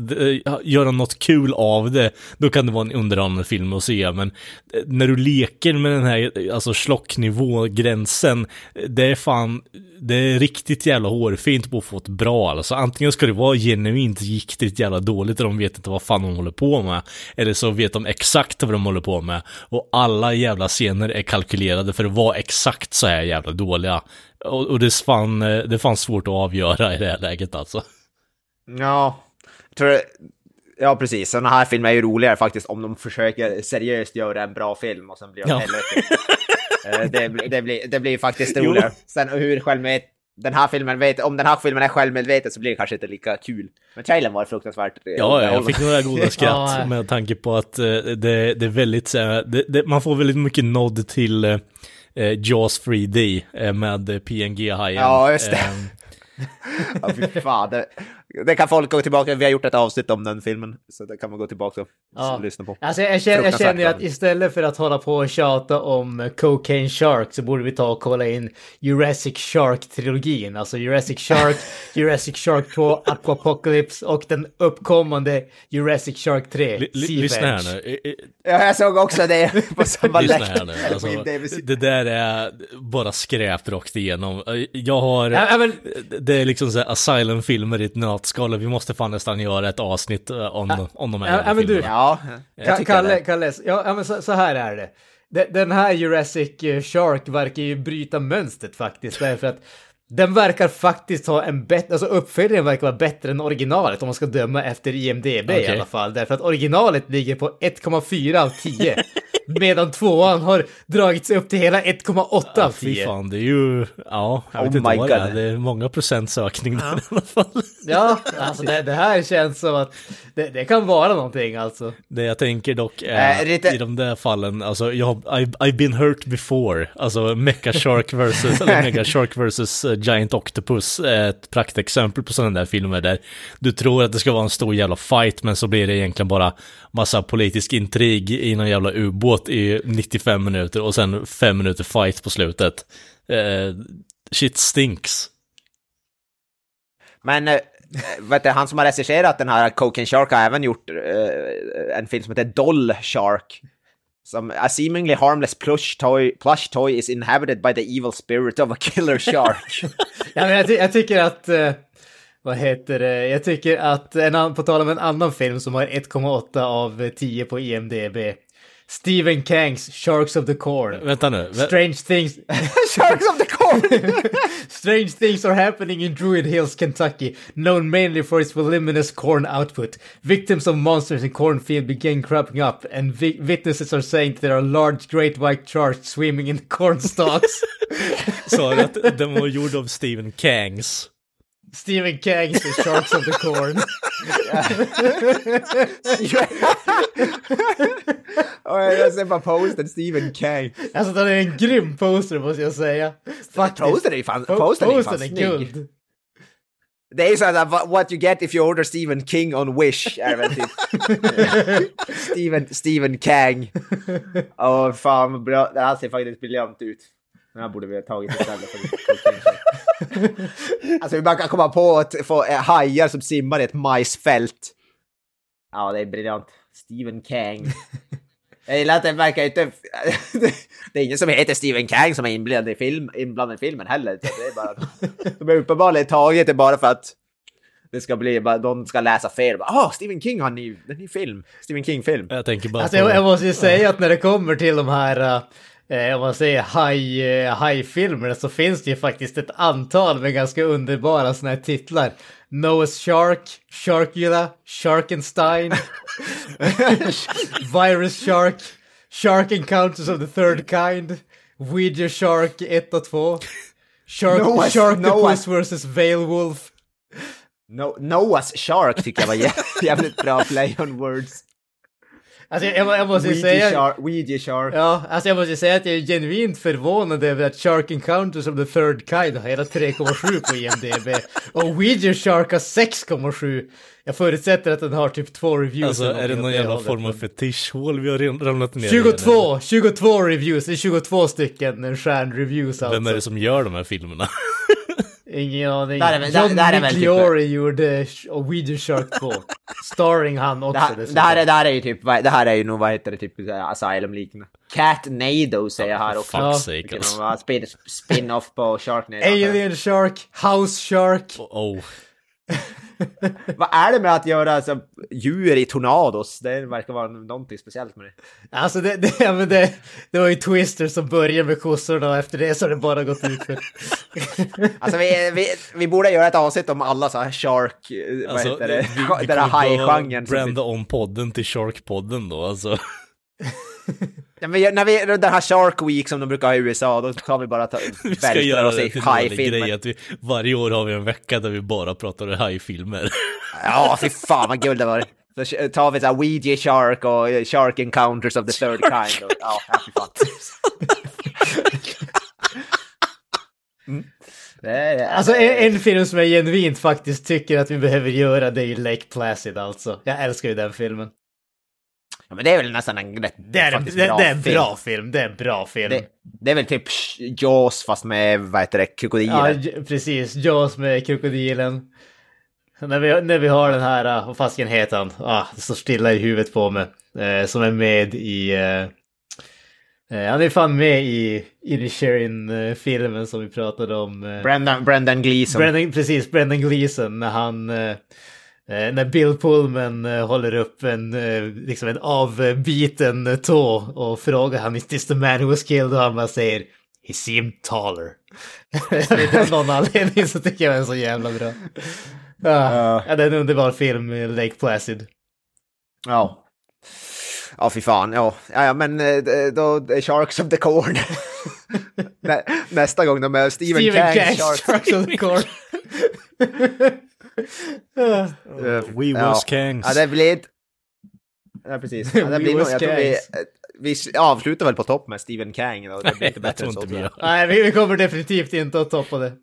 gör de något kul av det, då kan det vara en underhållande film att se, men eh, när du leker med den här, alltså slocknivå-gränsen, det är fan, det är riktigt jävla hårfint på att få ett bra alltså. Antingen ska det vara genuint giktigt jävla dåligt och de vet inte vad fan de håller på med. Eller så vet de exakt vad de håller på med. Och alla jävla scener är kalkylerade för att vara exakt så här jävla dåliga. Och, och det, fan, det fanns svårt att avgöra i det här läget alltså. Ja, jag tror det, Ja, precis. Sådana här filmer är ju roligare faktiskt om de försöker seriöst göra en bra film och sen blir de ja. helvete. Eh, det, det, blir, det blir faktiskt roligare. Sen hur självmed, den här filmen vet, om den här filmen är självmedveten så blir det kanske inte lika kul. Men trailern var fruktansvärt. Eh, ja, jag fick några goda skratt med tanke på att eh, det, det är väldigt, det, det, man får väldigt mycket nod till eh, Jaws 3D med PNG-hajen. Ja, just det. Um, ja, fy fan. Det, det kan folk gå tillbaka Vi har gjort ett avsnitt om den filmen. Så det kan man gå tillbaka och ja. lyssna på. Alltså jag känner, jag känner att istället för att hålla på och tjata om Cocaine Shark så borde vi ta och kolla in Jurassic Shark-trilogin. Alltså Jurassic Shark, Jurassic Shark 2, Aquapocalypse och den uppkommande Jurassic Shark 3, L Lyssna här nu. Ja, jag såg också det på samma Lyssna här nu. Alltså, det där är bara skräp rakt igenom. Jag har... Ja, men... Det är liksom så asylum-filmer i ett nötskal vi måste fan nästan göra ett avsnitt eh, om, ja, om de här ja, men du, Ja, jag Kalle, Kalle, ja, men så, så, här är det. Den här Jurassic Shark verkar ju bryta mönstret faktiskt, därför att den verkar faktiskt ha en bättre, alltså uppföljningen verkar vara bättre än originalet om man ska döma efter IMDB okay. i alla fall. Därför att originalet ligger på 1,4 av 10. medan tvåan har dragits upp till hela 1,8 ja, av 10. Fy fan, det är ju, ja, jag oh vet inte vad det är. Det är många procents ökning ja. där i alla fall. ja, alltså det, det, här känns som att det, det, kan vara någonting alltså. Det jag tänker dock är, äh, lite... i de där fallen, alltså jag har, I've, I've been hurt before, alltså Mecha Shark versus, eller Mega Shark versus uh, Giant Octopus är ett praktexempel på sådana där filmer där du tror att det ska vara en stor jävla fight men så blir det egentligen bara massa politisk intrig i någon jävla ubåt i 95 minuter och sen 5 minuter fight på slutet. Eh, shit stinks. Men eh, vet du, han som har regisserat den här Cocaine Shark har även gjort eh, en film som heter Doll Shark. Some, a seemingly harmless plush toy, plush toy is inhabited by the evil spirit of a killer shark. ja, men jag, ty jag, tycker att, uh, vad heter det, jag tycker att, en, på tal om en annan film som har 1,8 av 10 på IMDB, Stephen Kangs Sharks of the Corn. Vänta nu. Strange things... Sharks of the Corn! Strange things are happening in Druid Hills, Kentucky, known mainly for its voluminous corn output. Victims of monsters in cornfield begin cropping up, and vi witnesses are saying that there are large great white sharks swimming in the corn stalks. Sa du att den var gjord av Stephen Kangs? Stephen Kang's The Sharks of the Corn. jag ser bara posten Stephen Kang. Alltså den är en grym poster måste jag säga. Faktiskt. Posten är fan, posten är fan är guld. Det är ju såhär, what you get if you order Stephen King on Wish, är väl typ. Stephen, Stephen Kang. Åh oh, fan, bra. det här ser faktiskt briljant ut. Den här borde vi ha tagit istället för Alltså vi bara kan komma på att få eh, hajar som simmar i ett majsfält. Ja, det är briljant. Stephen Kang. Jag gillar att det verkar inte... Det är ingen som heter Stephen Kang som är inblandad i, film, inblandad i filmen heller. Det är bara... De är uppenbarligen taget det bara för att det ska bli, bara, de ska läsa fel. Ah, oh, Stephen King har en ny, en ny film. Stephen King-film. Jag tänker bara alltså, jag, jag måste ju säga att när det kommer till de här uh, eh, om man säger haj, eh, hajfilmer så finns det ju faktiskt ett antal med ganska underbara sådana här titlar. Noah's Shark, Sharkula, Sharkenstein, Virus Shark, Shark Encounters of the Third Kind, Ouija Shark 1 och 2, Shark, Noah's, Shark Noah. vs. Vale Wolf. No, Noah's Shark tycker jag var jävligt bra play on words. Alltså jag, jag måste ju säga... Shark, Ouija Shark. Ja, alltså jag måste säga att jag är genuint förvånad över att Shark Encounters of the Third Kind har hela 3,7 på IMDB. och Ouija Shark har 6,7. Jag förutsätter att den har typ två reviews. Alltså är det någon jävla form av fetischhål vi har ramlat ner 22! I 22 reviews, det är 22 stycken stjärnreviews alltså. Vem är det som gör de här filmerna? Ingen aning. Där är, väl, John där, där är Migliori typ... gjorde Ouija Shark 2. Starring han också det här, det här, är, det här är ju typ, det här är ju nog vad heter det, typ Asylum-liknande. Cat Nado säger jag här också. Ja. Sake, alltså. spin, spin-off på Sharknado. Alien Shark, House Shark. Oh, oh. Vad är det med att göra alltså, djur i tornados? Det verkar vara någonting speciellt med det. Alltså det, det, ja, men det, det var ju Twister som började med kossorna och efter det så har det bara gått ut för. alltså vi, vi, vi borde göra ett avsnitt om alla så här shark, alltså, vad heter det, vi, vi den här hajgenren. Branda om podden till Shark-podden då alltså. Ja, men när vi, den här Shark Week som de brukar ha i USA, då kan vi bara ta, vi ska göra oss i hajfilmer. Varje år har vi en vecka där vi bara pratar hajfilmer. ja, fy fan vad guld det var. Så tar vi så här Ouija Shark och Shark Encounters of the Third Kind. Och, ja, fy fan. Mm. Alltså en, en, film som jag genuint faktiskt tycker att vi behöver göra det är Lake Placid alltså. Jag älskar ju den filmen. Ja, men det är väl nästan en rätt det är, en, det, det är en bra film. Det är en bra film. Det, det, är väl typ Jaws fast med, vad heter det, krokodiler. Ja, precis. Jaws med krokodilen. När vi, när vi har den här, äh, vad fasken heter han? Ah, det står stilla i huvudet på mig. Eh, som är med i... Eh, han är fan med i Inisherin-filmen som vi pratade om. Eh, Brendan, Brendan Gleeson. Brendan, precis, Brendan Gleeson när han... Eh, när Bill Pullman eh, håller upp en, liksom en avbiten tå och frågar han is this the man who was killed och han bara säger He seemed taller. av någon anledning så tycker jag den är så jävla bra. Ja, ja. det är en underbar film, Lake Placid. Ja. Ja, fy fan. Ja, ja men eh, då är Sharks of the Corn. Nä, nästa gång de är Stephen, Stephen Kang, Sharks. Sharks of the Corn. We was ja. Kangs. Ja, det blir... Ja, precis. Ja, det blir nog, jag tror vi, vi avslutar väl på topp med Stephen Kang. Det blir inte bättre än så. Nej, vi kommer definitivt inte att toppa det.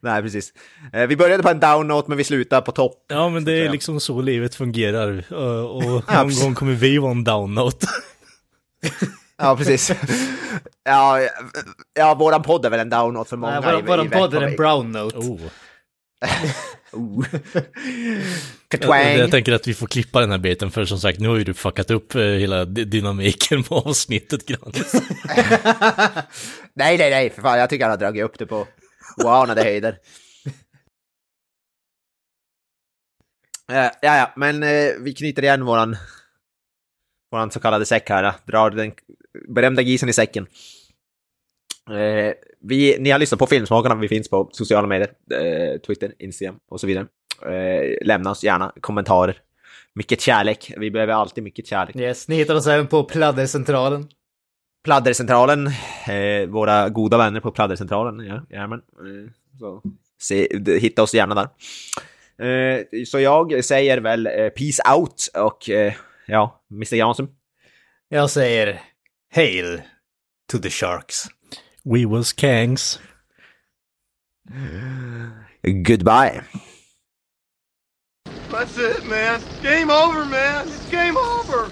Nej, precis. Eh, vi började på en down note men vi slutar på topp. Ja, men det är liksom så livet fungerar. Och, och någon gång kommer vi vara en down note. ja, precis. Ja, ja, våran podd är väl en down note för många. Ja, våran, våran podd är en brown note. Oh. Oh. jag, jag tänker att vi får klippa den här biten för som sagt nu har ju du fuckat upp eh, hela dynamiken på avsnittet Granis. nej, nej, nej, för fan jag tycker han har dragit upp det på oanade höjder. Uh, ja, ja, men uh, vi knyter igen våran, våran så kallade säck här. Drar den berömda gisen i säcken. Uh, vi, ni har lyssnat på Filmsmakarna, vi finns på sociala medier, Twitter, Instagram och så vidare. lämna oss gärna kommentarer. Mycket kärlek, vi behöver alltid mycket kärlek. Yes, ni hittar oss även på Pladdercentralen. Pladdercentralen, eh, våra goda vänner på Pladdercentralen, ja, jajamän. Eh, så se, hitta oss gärna där. Eh, så jag säger väl eh, peace out och eh, ja, Mr. Jansson. Jag säger hail to the sharks. We was kangs. Goodbye. That's it, man. Game over, man. It's game over.